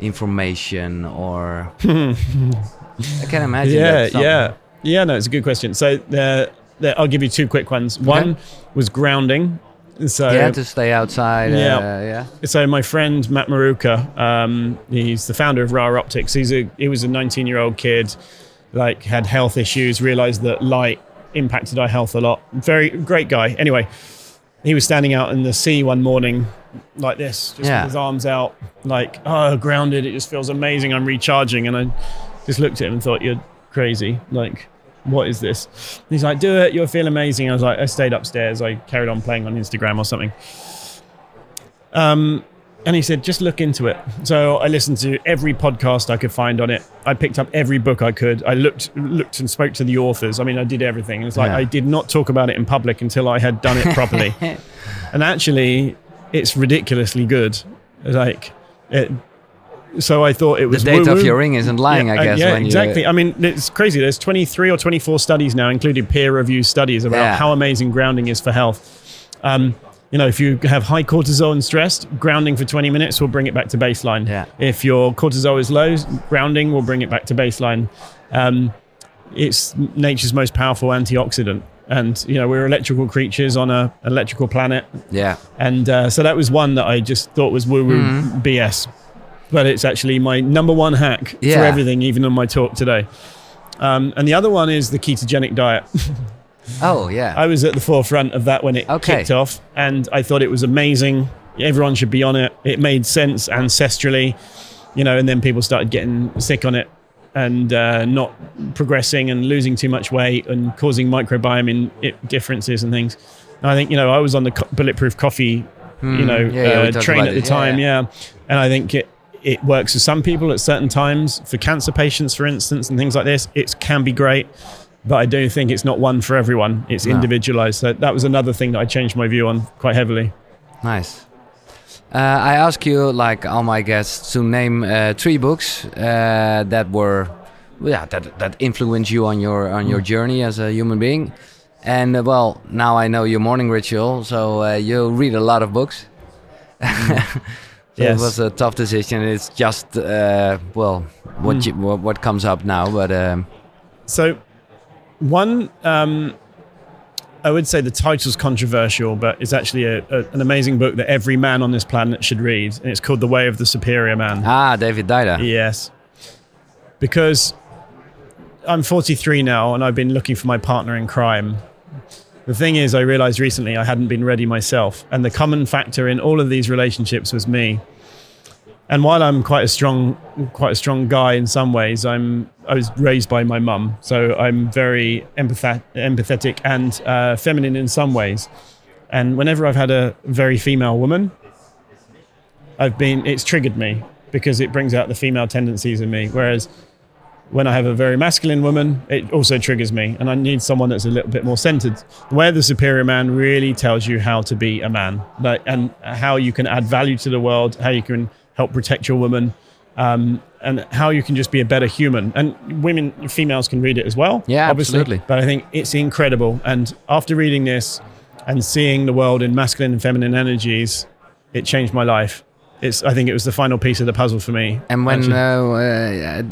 information or? I can't imagine. yeah yeah yeah no it's a good question so the, the, i'll give you two quick ones one was grounding so You had to stay outside. Yeah. Uh, yeah. So my friend Matt Maruca, um, he's the founder of Ra Optics. He's a he was a 19 year old kid, like had health issues, realized that light impacted our health a lot. Very great guy. Anyway, he was standing out in the sea one morning like this, just Yeah. with his arms out, like oh grounded. It just feels amazing. I'm recharging, and I just looked at him and thought you're crazy. Like what is this? He's like, do it. You'll feel amazing. I was like, I stayed upstairs. I carried on playing on Instagram or something. Um, and he said, just look into it. So I listened to every podcast I could find on it. I picked up every book I could. I looked, looked and spoke to the authors. I mean, I did everything. It's like Yeah. I did not talk about it in public until I had done it properly. and actually, it's ridiculously good. Like, it, so I thought it was The date of woo-woo. your ring isn't lying, Yeah, I uh, guess. yeah, when exactly. You, I mean, it's crazy. There's 23 or 24 studies now, including peer-reviewed studies about Yeah. how amazing grounding is for health. Um, you know, if you have high cortisol and stressed, grounding for 20 minutes will bring it back to baseline. Yeah. If your cortisol is low, grounding will bring it back to baseline. Um, it's nature's most powerful antioxidant. And, you know, we're electrical creatures on a electrical planet. yeah. And uh, so that was one that I just thought was woo woo Mm-hmm. BS. But it's actually my number one hack Yeah. for everything, even on my talk today. Um, and the other one is the ketogenic diet. Oh, yeah. I was at the forefront of that when it Okay. kicked off, and I thought it was amazing. Everyone should be on it. It made sense ancestrally, you know, and then people started getting sick on it and uh, not progressing and losing too much weight and causing microbiome differences and things. And I think, you know, I was on the co- bulletproof coffee, you know, Hmm. yeah, yeah, uh, train at the it. Yeah, time. yeah. Yeah. And I think it, it works for some people at certain times. For cancer patients, for instance, and things like this, it can be great. But I do think it's not one for everyone. It's No. individualized. So that was another thing that I changed my view on quite heavily. Nice. Uh, I ask you, like all my guests, to name uh, three books uh, that were, yeah, that that influenced you on your on Mm. your journey as a human being. And uh, well, now I know your morning ritual, so uh, you read a lot of books. so It was a tough decision. It's just uh, well, what Mm. you, what, what comes up now, but um, So, one, um, I would say the title's controversial, but it's actually a, a, an amazing book that every man on this planet should read. And it's called The Way of the Superior Man. ah, David Deida. Yes. Because I'm 43 now and I've been looking for my partner in crime. The thing is, I realized recently I hadn't been ready myself. And the common factor in all of these relationships was me. and while I'm quite a strong, quite a strong guy in some ways, I'm I was raised by my mum, so I'm very empathetic, empathetic and uh, feminine in some ways. And whenever I've had a very female woman, I've been it's triggered me because it brings out the female tendencies in me. Whereas when I have a very masculine woman, it also triggers me, and I need someone that's a little bit more centered. Where the superior man really tells you how to be a man, like, and how you can add value to the world, how you can help protect your woman, um, and how you can just be a better human. And women, females can read it as well. Yeah, obviously. absolutely. But I think it's incredible. And after reading this and seeing the world in masculine and feminine energies, it changed my life. It's, I think it was the final piece of the puzzle for me. And when uh,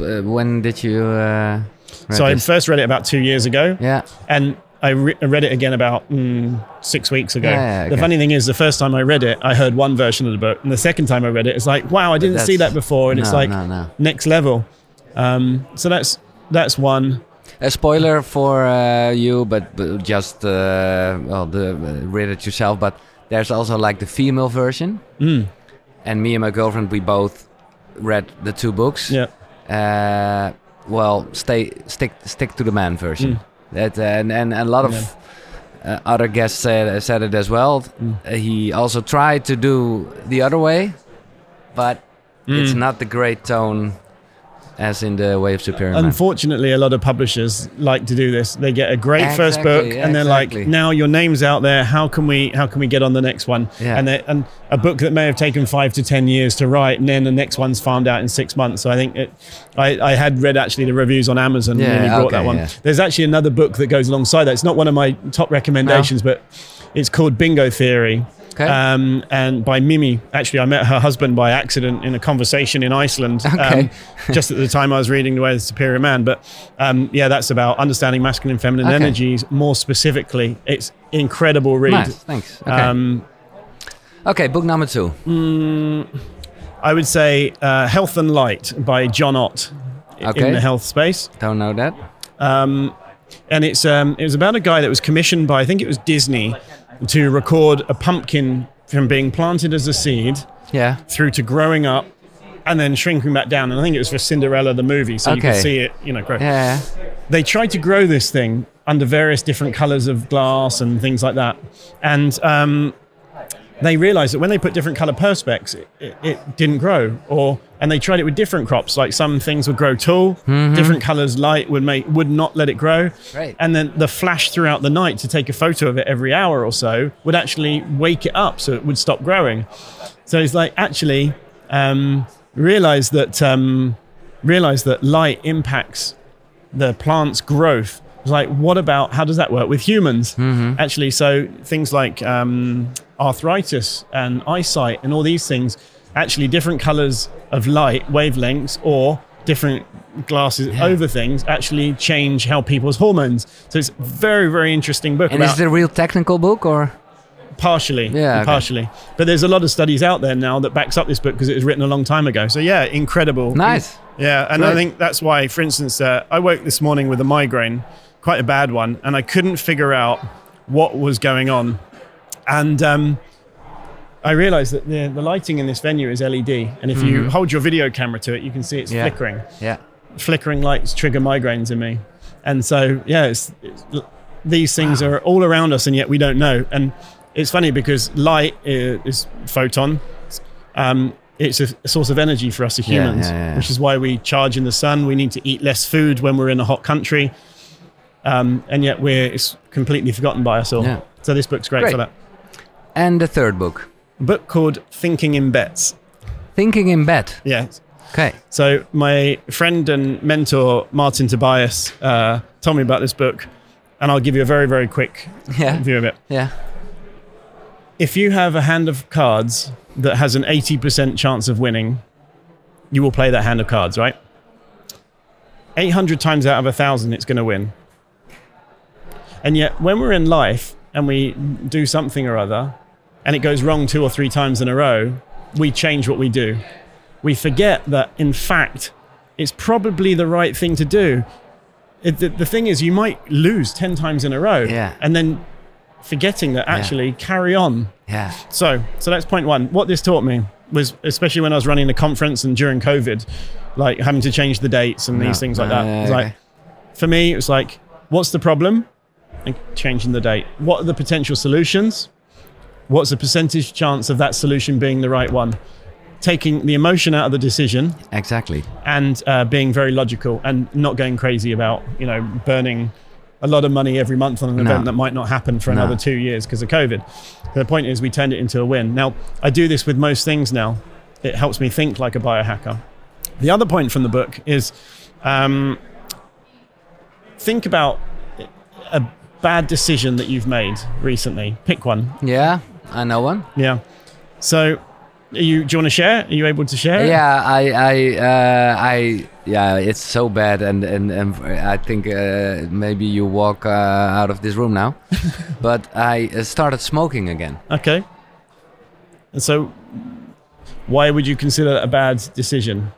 uh, when did you? Uh, so I first read it about two years ago. yeah. and I, re- I read it again about mm, six weeks ago. Yeah, The okay. funny thing is, the first time I read it, I heard one version of the book, and the second time I read it, it's like, wow, I didn't see that before, and it's like no, no. next level. Um, so that's that's one. A spoiler for uh, you, but, but just uh, well, the, uh, read it yourself. But there's also like the female version, Mm, and me and my girlfriend we both read the two books. yeah, Uh, well, stay stick stick to the man version. That uh, and and a lot of uh, other guests said said it as well. Mm. Uh, he also tried to do the other way, but it's Mm. not the great tone as in the way of Superior Man. Unfortunately, a lot of publishers like to do this. They get a great first book, yeah, and they're exactly. like, "Now your name's out there. How can we? How can we get on the next one?" Yeah. And they, and a book that may have taken five to ten years to write, and then the next one's farmed out in six months. So I think it. I, I had read actually the reviews on Amazon Yeah, when we brought okay, that one. yeah. There's actually another book that goes alongside that. It's not one of my top recommendations, but it's called Bingo Theory. Okay. Um, and by Mimi, actually, I met her husband by accident in a conversation in Iceland. Okay. Um, just at the time I was reading The Way of the Superior Man. But um, yeah, that's about understanding masculine and feminine Okay. energies more specifically. It's incredible read. nice, thanks. Okay. Um, okay, book number two. I would say uh, Health and Light by John Ott Okay. in the health space. Don't know that. Um, and it's um, it was about a guy that was commissioned by I think it was Disney to record a pumpkin from being planted as a seed Yeah. through to growing up and then shrinking back down. And I think it was for Cinderella the movie, so you can see it, you know, grow. Yeah. They tried to grow this thing under various different colors of glass and things like that. And um, they realized that when they put different color perspex, it, it, it didn't grow. Or and they tried it with different crops. Like some things would grow tall, different colors light would make would not let it grow. Great. And then the flash throughout the night to take a photo of it every hour or so would actually wake it up, so it would stop growing. So it's like actually um, realize that um, realize that light impacts the plant's growth. It's like, what about how does that work with humans? Actually, so things like um, arthritis and eyesight and all these things, actually, different colors of light wavelengths or different glasses over things actually change how people's hormones. So it's very, very interesting book. And about is it a real technical book or? partially, Yeah, okay. partially. But there's a lot of studies out there now that backs up this book because it was written a long time ago. So yeah, incredible. Nice. Yeah, and I think that's why, for instance, uh, I woke this morning with a migraine, quite a bad one, and I couldn't figure out what was going on. And um, I realized that the, the lighting in this venue is LED. And if you hold your video camera to it, you can see it's. Yeah. flickering. Yeah. Flickering lights trigger migraines in me. And so, yeah, it's, it's, these things are all around us, and yet we don't know. And it's funny because light is, is photon. Um, it's a, a source of energy for us as humans, yeah, yeah. which is why we charge in the sun. We need to eat less food when we're in a hot country, um, and yet we're it's completely forgotten by us all. Yeah. So this book's great, Great. for that. And the third book, A book called Thinking in Bets. Thinking in Bet. Yeah. Okay. So my friend and mentor Martin Tobias uh, told me about this book, and I'll give you a very very quick Yeah. view of it. Yeah. If you have a hand of cards that has an 80% chance of winning, you will play that hand of cards, right? 800 times out of a thousand, it's going to win. And yet, when we're in life and we do something or other, and it goes wrong two or three times in a row, we change what we do. We forget that, in fact, it's probably the right thing to do. It, the, the thing is, you might lose 10 times in a row, Yeah. and then forgetting that actually carry on. Yeah. So, so that's point one. What this taught me was especially when I was running the conference and during COVID, like having to change the dates and these No. things like Uh, that. It's okay. like for me, it was like, what's the problem? And changing the date. What are the potential solutions? What's the percentage chance of that solution being the right one? Taking the emotion out of the decision Exactly. and uh, being very logical and not going crazy about you know burning a lot of money every month on an No. event that might not happen for No. another two years because of COVID. The point is, we turned it into a win. Now, I do this with most things now. It helps me think like a biohacker. The other point from the book is um, think about a bad decision that you've made recently. Pick one. Yeah, I know one. Yeah. So, are you, do you want to share? Are you able to share? Yeah, I, I, uh, I, yeah, it's so bad, and and, and I think uh, maybe you walk uh, out of this room now. but I uh, started smoking again. Okay. And so, why would you consider a bad decision?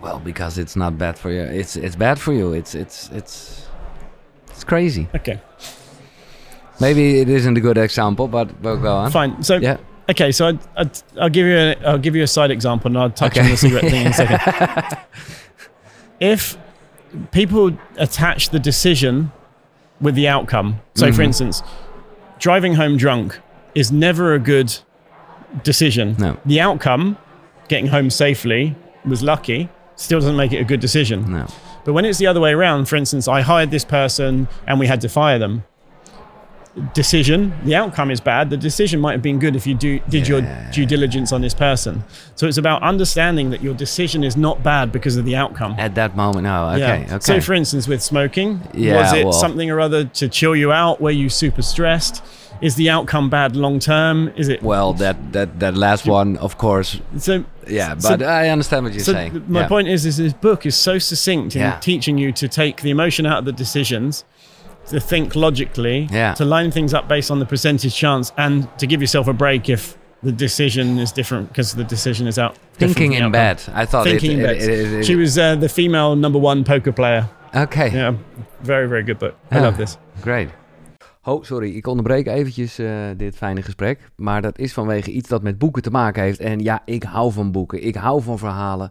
Well, because it's not bad for you. It's it's bad for you. It's it's it's it's crazy. Okay, Maybe it isn't a good example, but we'll go on. fine. So, Yeah. okay, so I'd, I'd, I'll give you a, I'll give you a side example, and I'll touch Okay. on the cigarette thing in a second. if people attach the decision with the outcome, so for Mhm. instance, driving home drunk is never a good decision. No. The outcome, getting home safely, was lucky. Still doesn't make it a good decision. No. But when it's the other way around, for instance, I hired this person and we had to fire them. Decision, the outcome is bad. The decision might have been good if you do, did your due diligence on this person. So it's about understanding that your decision is not bad because of the outcome. At that moment, no. Okay. Yeah. Okay. So, for instance, with smoking, Yeah, was it well- something or other to chill you out? Were you super stressed? Is the outcome bad long term? Is it well, that that that last one, of course. so? Yeah, So- but I understand what you're So saying. my yeah. point is, is this book is so succinct in Yeah. teaching you to take the emotion out of the decisions, to think logically, Yeah. to line things up based on the percentage chance, and to give yourself a break if the decision is different because the decision is out. Thinking in outcome. bed. I thought Thinking it, in bed. it- it- it- she was uh, the female number one poker player. Okay. Yeah, very very good book. I Ja. love this. Great. Oh, sorry, ik onderbreek eventjes eh, dit fijne gesprek. Maar dat is vanwege iets dat met boeken te maken heeft. En ja, ik hou van boeken. Ik hou van verhalen.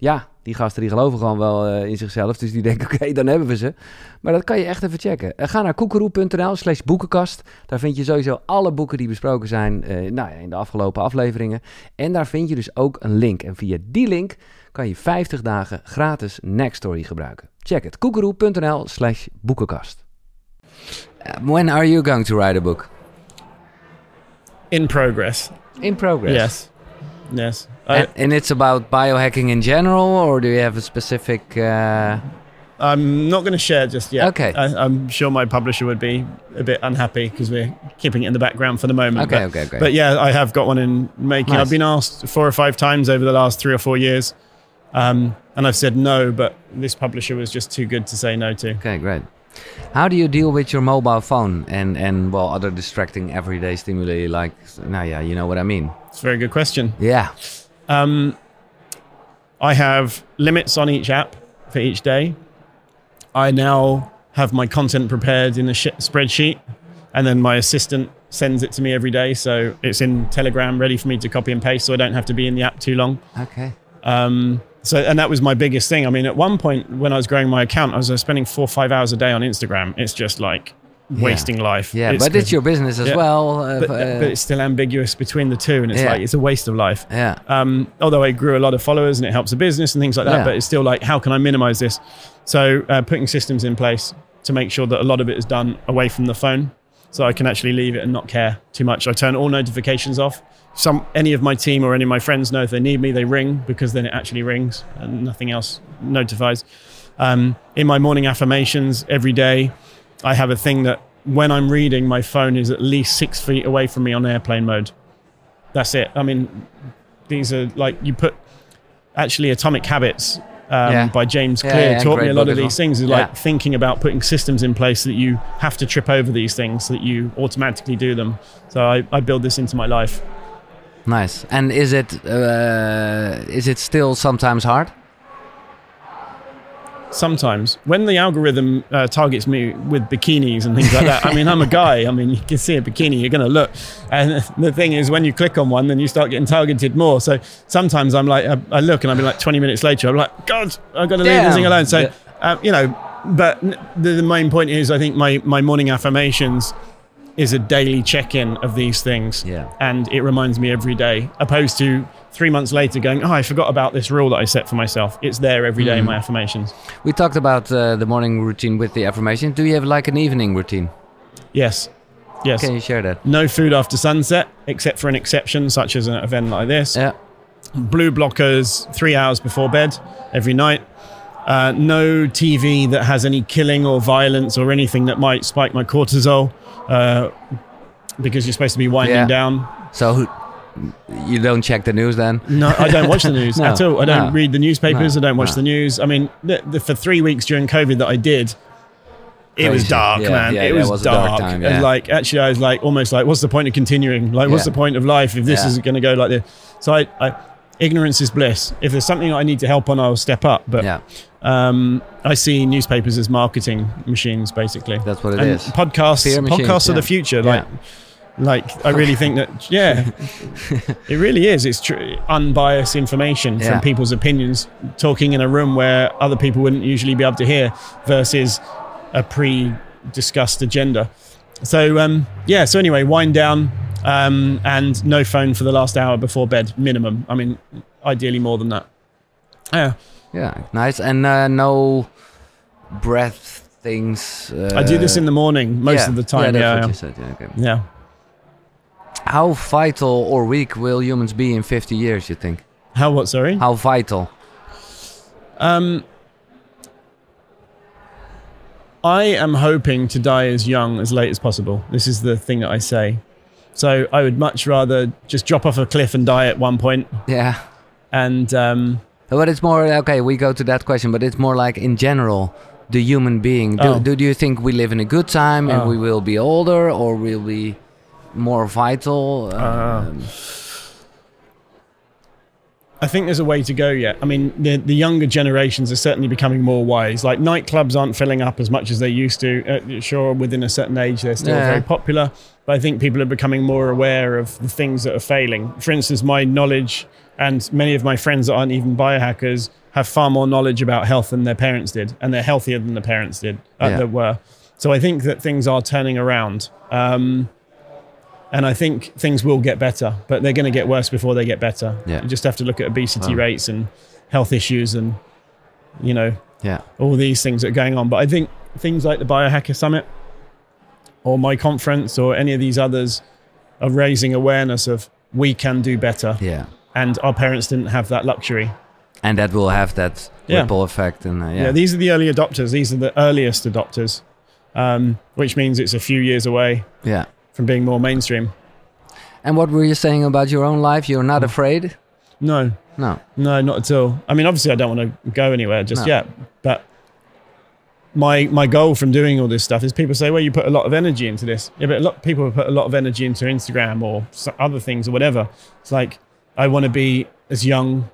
Ja, die gasten die geloven gewoon wel eh, in zichzelf. Dus die denken, oké, dan hebben we ze. Maar dat kan je echt even checken. Eh, ga naar koekeroe.nl slash boekenkast. Daar vind je sowieso alle boeken die besproken zijn eh, nou ja, in de afgelopen afleveringen. En daar vind je dus ook een link. En via die link kan je 50 dagen gratis Nextory gebruiken. Check het. koekeroe.nl slash boekenkast. Uh, when are you going to write a book? In progress. In progress. Yes. Yes. I, And, and it's about biohacking in general, or do you have a specific? Uh, I'm not going to share just yet. Okay. I, I'm sure my publisher would be a bit unhappy because we're keeping it in the background for the moment. okay, but, okay, okay. but yeah, I have got one in making. Nice. I've been asked four or five times over the last three or four years, um, and I've said no. But this publisher was just too good to say no to. Okay, great. How do you deal with your mobile phone and and well other distracting everyday stimuli like now yeah you know what I mean It's a very good question. yeah Um, I have limits on each app for each day. I now have my content prepared in a sh- spreadsheet, and then my assistant sends it to me every day. So it's in Telegram, ready for me to copy and paste, so I don't have to be in the app too long. okay Um, so, and that was my biggest thing. I mean, at one point when I was growing my account, I was uh, spending four or five hours a day on Instagram. It's just like wasting life. yeah but it's your business as Yeah. well uh, but, uh, but it's still ambiguous between the two, and it's Yeah. like it's a waste of life. yeah Um, although I grew a lot of followers and it helps the business and things like that, Yeah. but it's still like, how can I minimize this? So uh, putting systems in place to make sure that a lot of it is done away from the phone, so I can actually leave it and not care too much. I turn all notifications off. Some any of my team or any of my friends know if they need me, they ring because then it actually rings and nothing else notifies. Um, in my morning affirmations every day, I have a thing that when I'm reading, my phone is at least six feet away from me on airplane mode. That's it. I mean, these are like you put actually atomic habits um, Yeah. by James Clear yeah, taught me a lot of these things. Is Yeah. like thinking about putting systems in place that you have to trip over these things, so that you automatically do them. So I, I build this into my life. Nice. And is it uh, is it still sometimes hard? Sometimes when the algorithm uh, targets me with bikinis and things like that, I mean, I'm a guy. I mean, you can see a bikini, you're going to look. And the thing is, when you click on one, then you start getting targeted more. So sometimes I'm like, I, I look and I'll be like 20 minutes later, I'm like, God, I've got to leave this thing alone. So, Yeah. uh, you know, but the, the main point is, I think my, my morning affirmations is a daily check in of these things. Yeah. And it reminds me every day, opposed to three months later going, oh, I forgot about this rule that I set for myself. It's there every day in my affirmations. We talked about uh, the morning routine with the affirmation. Do you have like an evening routine? Yes. Yes. Can you share that? No food after sunset, except for an exception, such as an event like this. Yeah. Blue blockers three hours before bed every night. Uh, no TV that has any killing or violence or anything that might spike my cortisol, uh, because you're supposed to be winding Yeah. down. So who, you don't check the news then? No, I don't watch the news No, at all. I don't no. read the newspapers. I don't watch no. the news. I mean, the, the, for three weeks during COVID that I did, it was Crazy. dark, Yeah, man. yeah, it that was, was a dark dark. time, And like, actually, I was like, almost like, what's the point of continuing? Like, what's Yeah. the point of life if this Yeah. is going to go like this? So I, I, ignorance is bliss. If there's something I need to help on, I'll step up. But Yeah. um, I see newspapers as marketing machines, basically. That's what it and is. podcasts, Fear machines, podcasts are yeah. the future. Yeah. Like, like I really think that, yeah, it really is. It's true, unbiased information from people's opinions, talking in a room where other people wouldn't usually be able to hear, versus a pre-discussed agenda. So um, yeah. So anyway, wind down um, and no phone for the last hour before bed, minimum. I mean, ideally more than that. Yeah, Yeah. Nice. And uh, no breath things. Uh, I do this in the morning most yeah. of the time. Yeah, Yeah, yeah. what you said. Yeah, okay. yeah. How vital or weak will humans be in 50 years, you think? How what? Sorry. How vital? Um, I am hoping to die as young as late as possible. This is the thing that I say. So I would much rather just drop off a cliff and die at one point. Yeah. And um, But it's more, okay, we go to that question, but it's more like in general, the human being. Do, Oh. do, do you think we live in a good time and Oh. we will be older or will be more vital? Uh, Um, I think there's a way to go yet. I mean, the, the younger generations are certainly becoming more wise. Like nightclubs aren't filling up as much as they used to. Uh, sure, within a certain age, they're still Yeah. very popular. But I think people are becoming more aware of the things that are failing. For instance, my knowledge and many of my friends that aren't even biohackers have far more knowledge about health than their parents did, and they're healthier than the parents did uh, Yeah. that were. So I think that things are turning around. Um, and I think things will get better, but they're going to get worse before they get better. Yeah. You just have to look at obesity Wow. rates and health issues and, you know, yeah. all these things that are going on. But I think things like the Biohacker Summit or my conference or any of these others are raising awareness of we can do better. Yeah. And our parents didn't have that luxury. And that will have that Yeah. ripple effect. And uh, yeah. Yeah. these are the early adopters. These are the earliest adopters, um, which means it's a few years away yeah. from being more mainstream. And what were you saying about your own life? You're not afraid? No, No. No, not at all. I mean, obviously, I don't want to go anywhere just No. yet. But my my goal from doing all this stuff is people say, "Well, you put a lot of energy into this." Yeah, but a lot of people put a lot of energy into Instagram or other things or whatever. It's like I want to be as young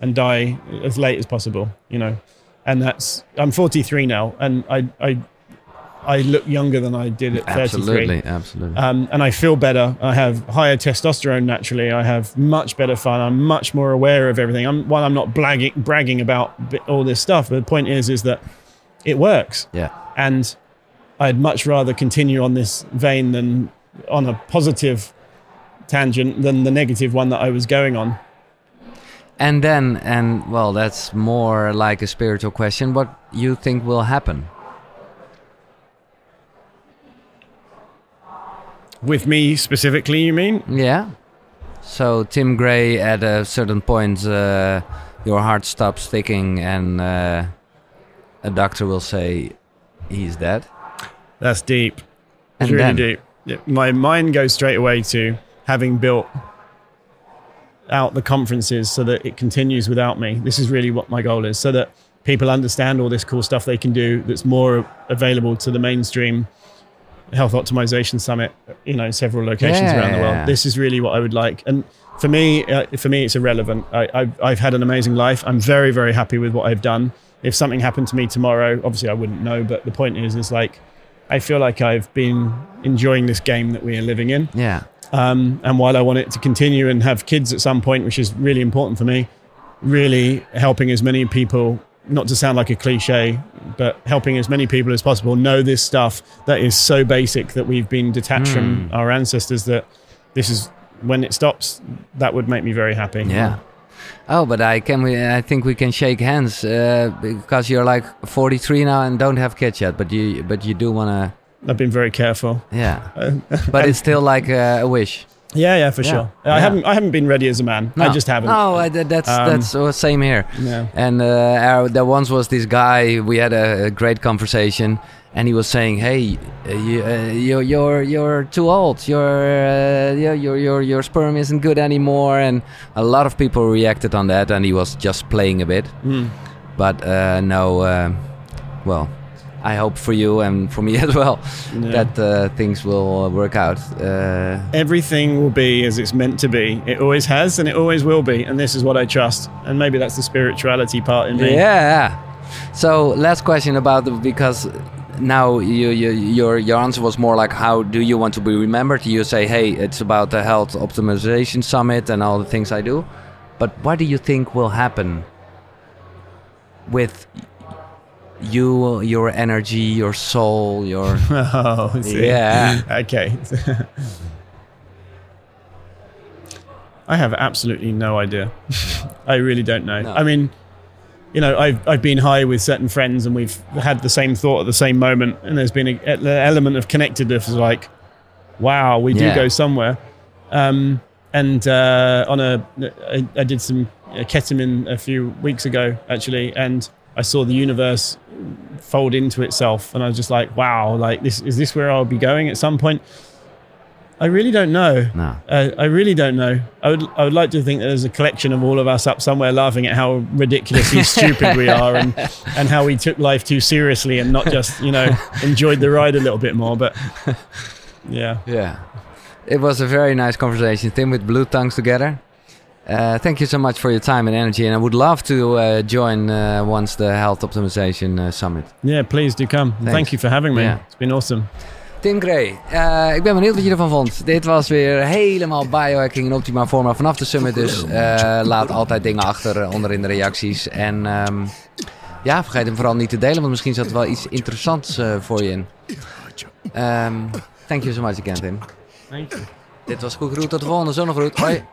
and die as late as possible. You know, and that's I'm 43 now, and I I I look younger than I did at 33. Absolutely. Absolutely. Um, and I feel better. I have higher testosterone naturally. I have much better fun. I'm much more aware of everything. I'm while I'm not blagging, bragging about all this stuff. But the point is, is that it works, yeah. and I'd much rather continue on this vein than on a positive tangent than the negative one that I was going on. And then, and well, that's more like a spiritual question. What you think will happen? With me specifically, you mean? Yeah. So Tim Gray, at a certain point, uh, your heart stops ticking, and uh, a doctor will say he's dead. That's deep. And It's really then, deep. Yeah, My mind goes straight away to having built out the conferences so that it continues without me. This is really what my goal is, so that people understand all this cool stuff they can do that's more available to the mainstream health optimization summit you know several locations Yeah, around the world this is really what i would like and for me uh, for me it's irrelevant I, I've, I've had an amazing life i'm very very happy with what i've done if something happened to me tomorrow obviously i wouldn't know but the point is is like i feel like i've been enjoying this game that we are living in Yeah. um, and while I want it to continue and have kids at some point, which is really important for me, really helping as many people, not to sound like a cliche, but helping as many people as possible know this stuff that is so basic that we've been detached from our ancestors that this is when it stops, that would make me very happy. Yeah. Oh, but I can. We, I think we can shake hands uh, because you're like 43 now and don't have kids yet. But you, but you do wanna. I've been very careful. Yeah. but it's still like uh, a wish. Yeah, yeah, for Yeah. sure. Yeah. I haven't, I haven't been ready as a man. I just haven't. No, I, that's Um, that's uh, same here. Yeah. And uh, our, there once was this guy. We had a, a great conversation, and he was saying, "Hey, uh, you, uh, you're you're you're too old. Your uh, your your your your sperm isn't good anymore." And a lot of people reacted on that, and he was just playing a bit. Mm. But uh, no, uh, well, I hope for you and for me as well Yeah. that uh, things will work out. Uh, everything will be as it's meant to be. It always has and it always will be. And this is what I trust. And maybe that's the spirituality part in me. Yeah. So last question about the, because now you, you your your answer was more like how do you want to be remembered? You say, hey, it's about the health optimization summit and all the things I do, but what do you think will happen with you, your energy, your soul, your Oh. Yeah. okay. I have absolutely no idea. I really don't know. No. I mean, you know, I've, I've been high with certain friends and we've had the same thought at the same moment. And there's been a, an element of connectedness like, wow, we do Yeah. go somewhere. Um, and uh, on a, I, I did some uh, ketamine a few weeks ago, actually, and I saw the universe fold into itself. And I was just like, wow, like this, is this where I'll be going at some point? I really don't know. no. Uh, I really don't know. I would, I would like to think that there's a collection of all of us up somewhere laughing at how ridiculously stupid we are and, and how we took life too seriously and not just, you know, enjoyed the ride a little bit more. But yeah. Yeah. It was a very nice conversation, Tim, with Blue Tongues together. Uh, thank you so much for your time and energy. And I would love to uh, join uh, once the Health Optimization uh, Summit. Yeah, please do come. Thanks. Thank you for having me. Yeah. It's been awesome. Tim Gray, eh, ik ben benieuwd wat je ervan vond. Dit was weer helemaal biohacking in optima forma vanaf de summit. Dus eh, laat altijd dingen achter onder in de reacties. En ehm, ja, vergeet hem vooral niet te delen, want misschien zat er wel iets interessants eh, voor je in. Ehm, thank you so much again, Tim. Thank you. Dit was Goed Groet. Tot de volgende zonnegroet. Hoi.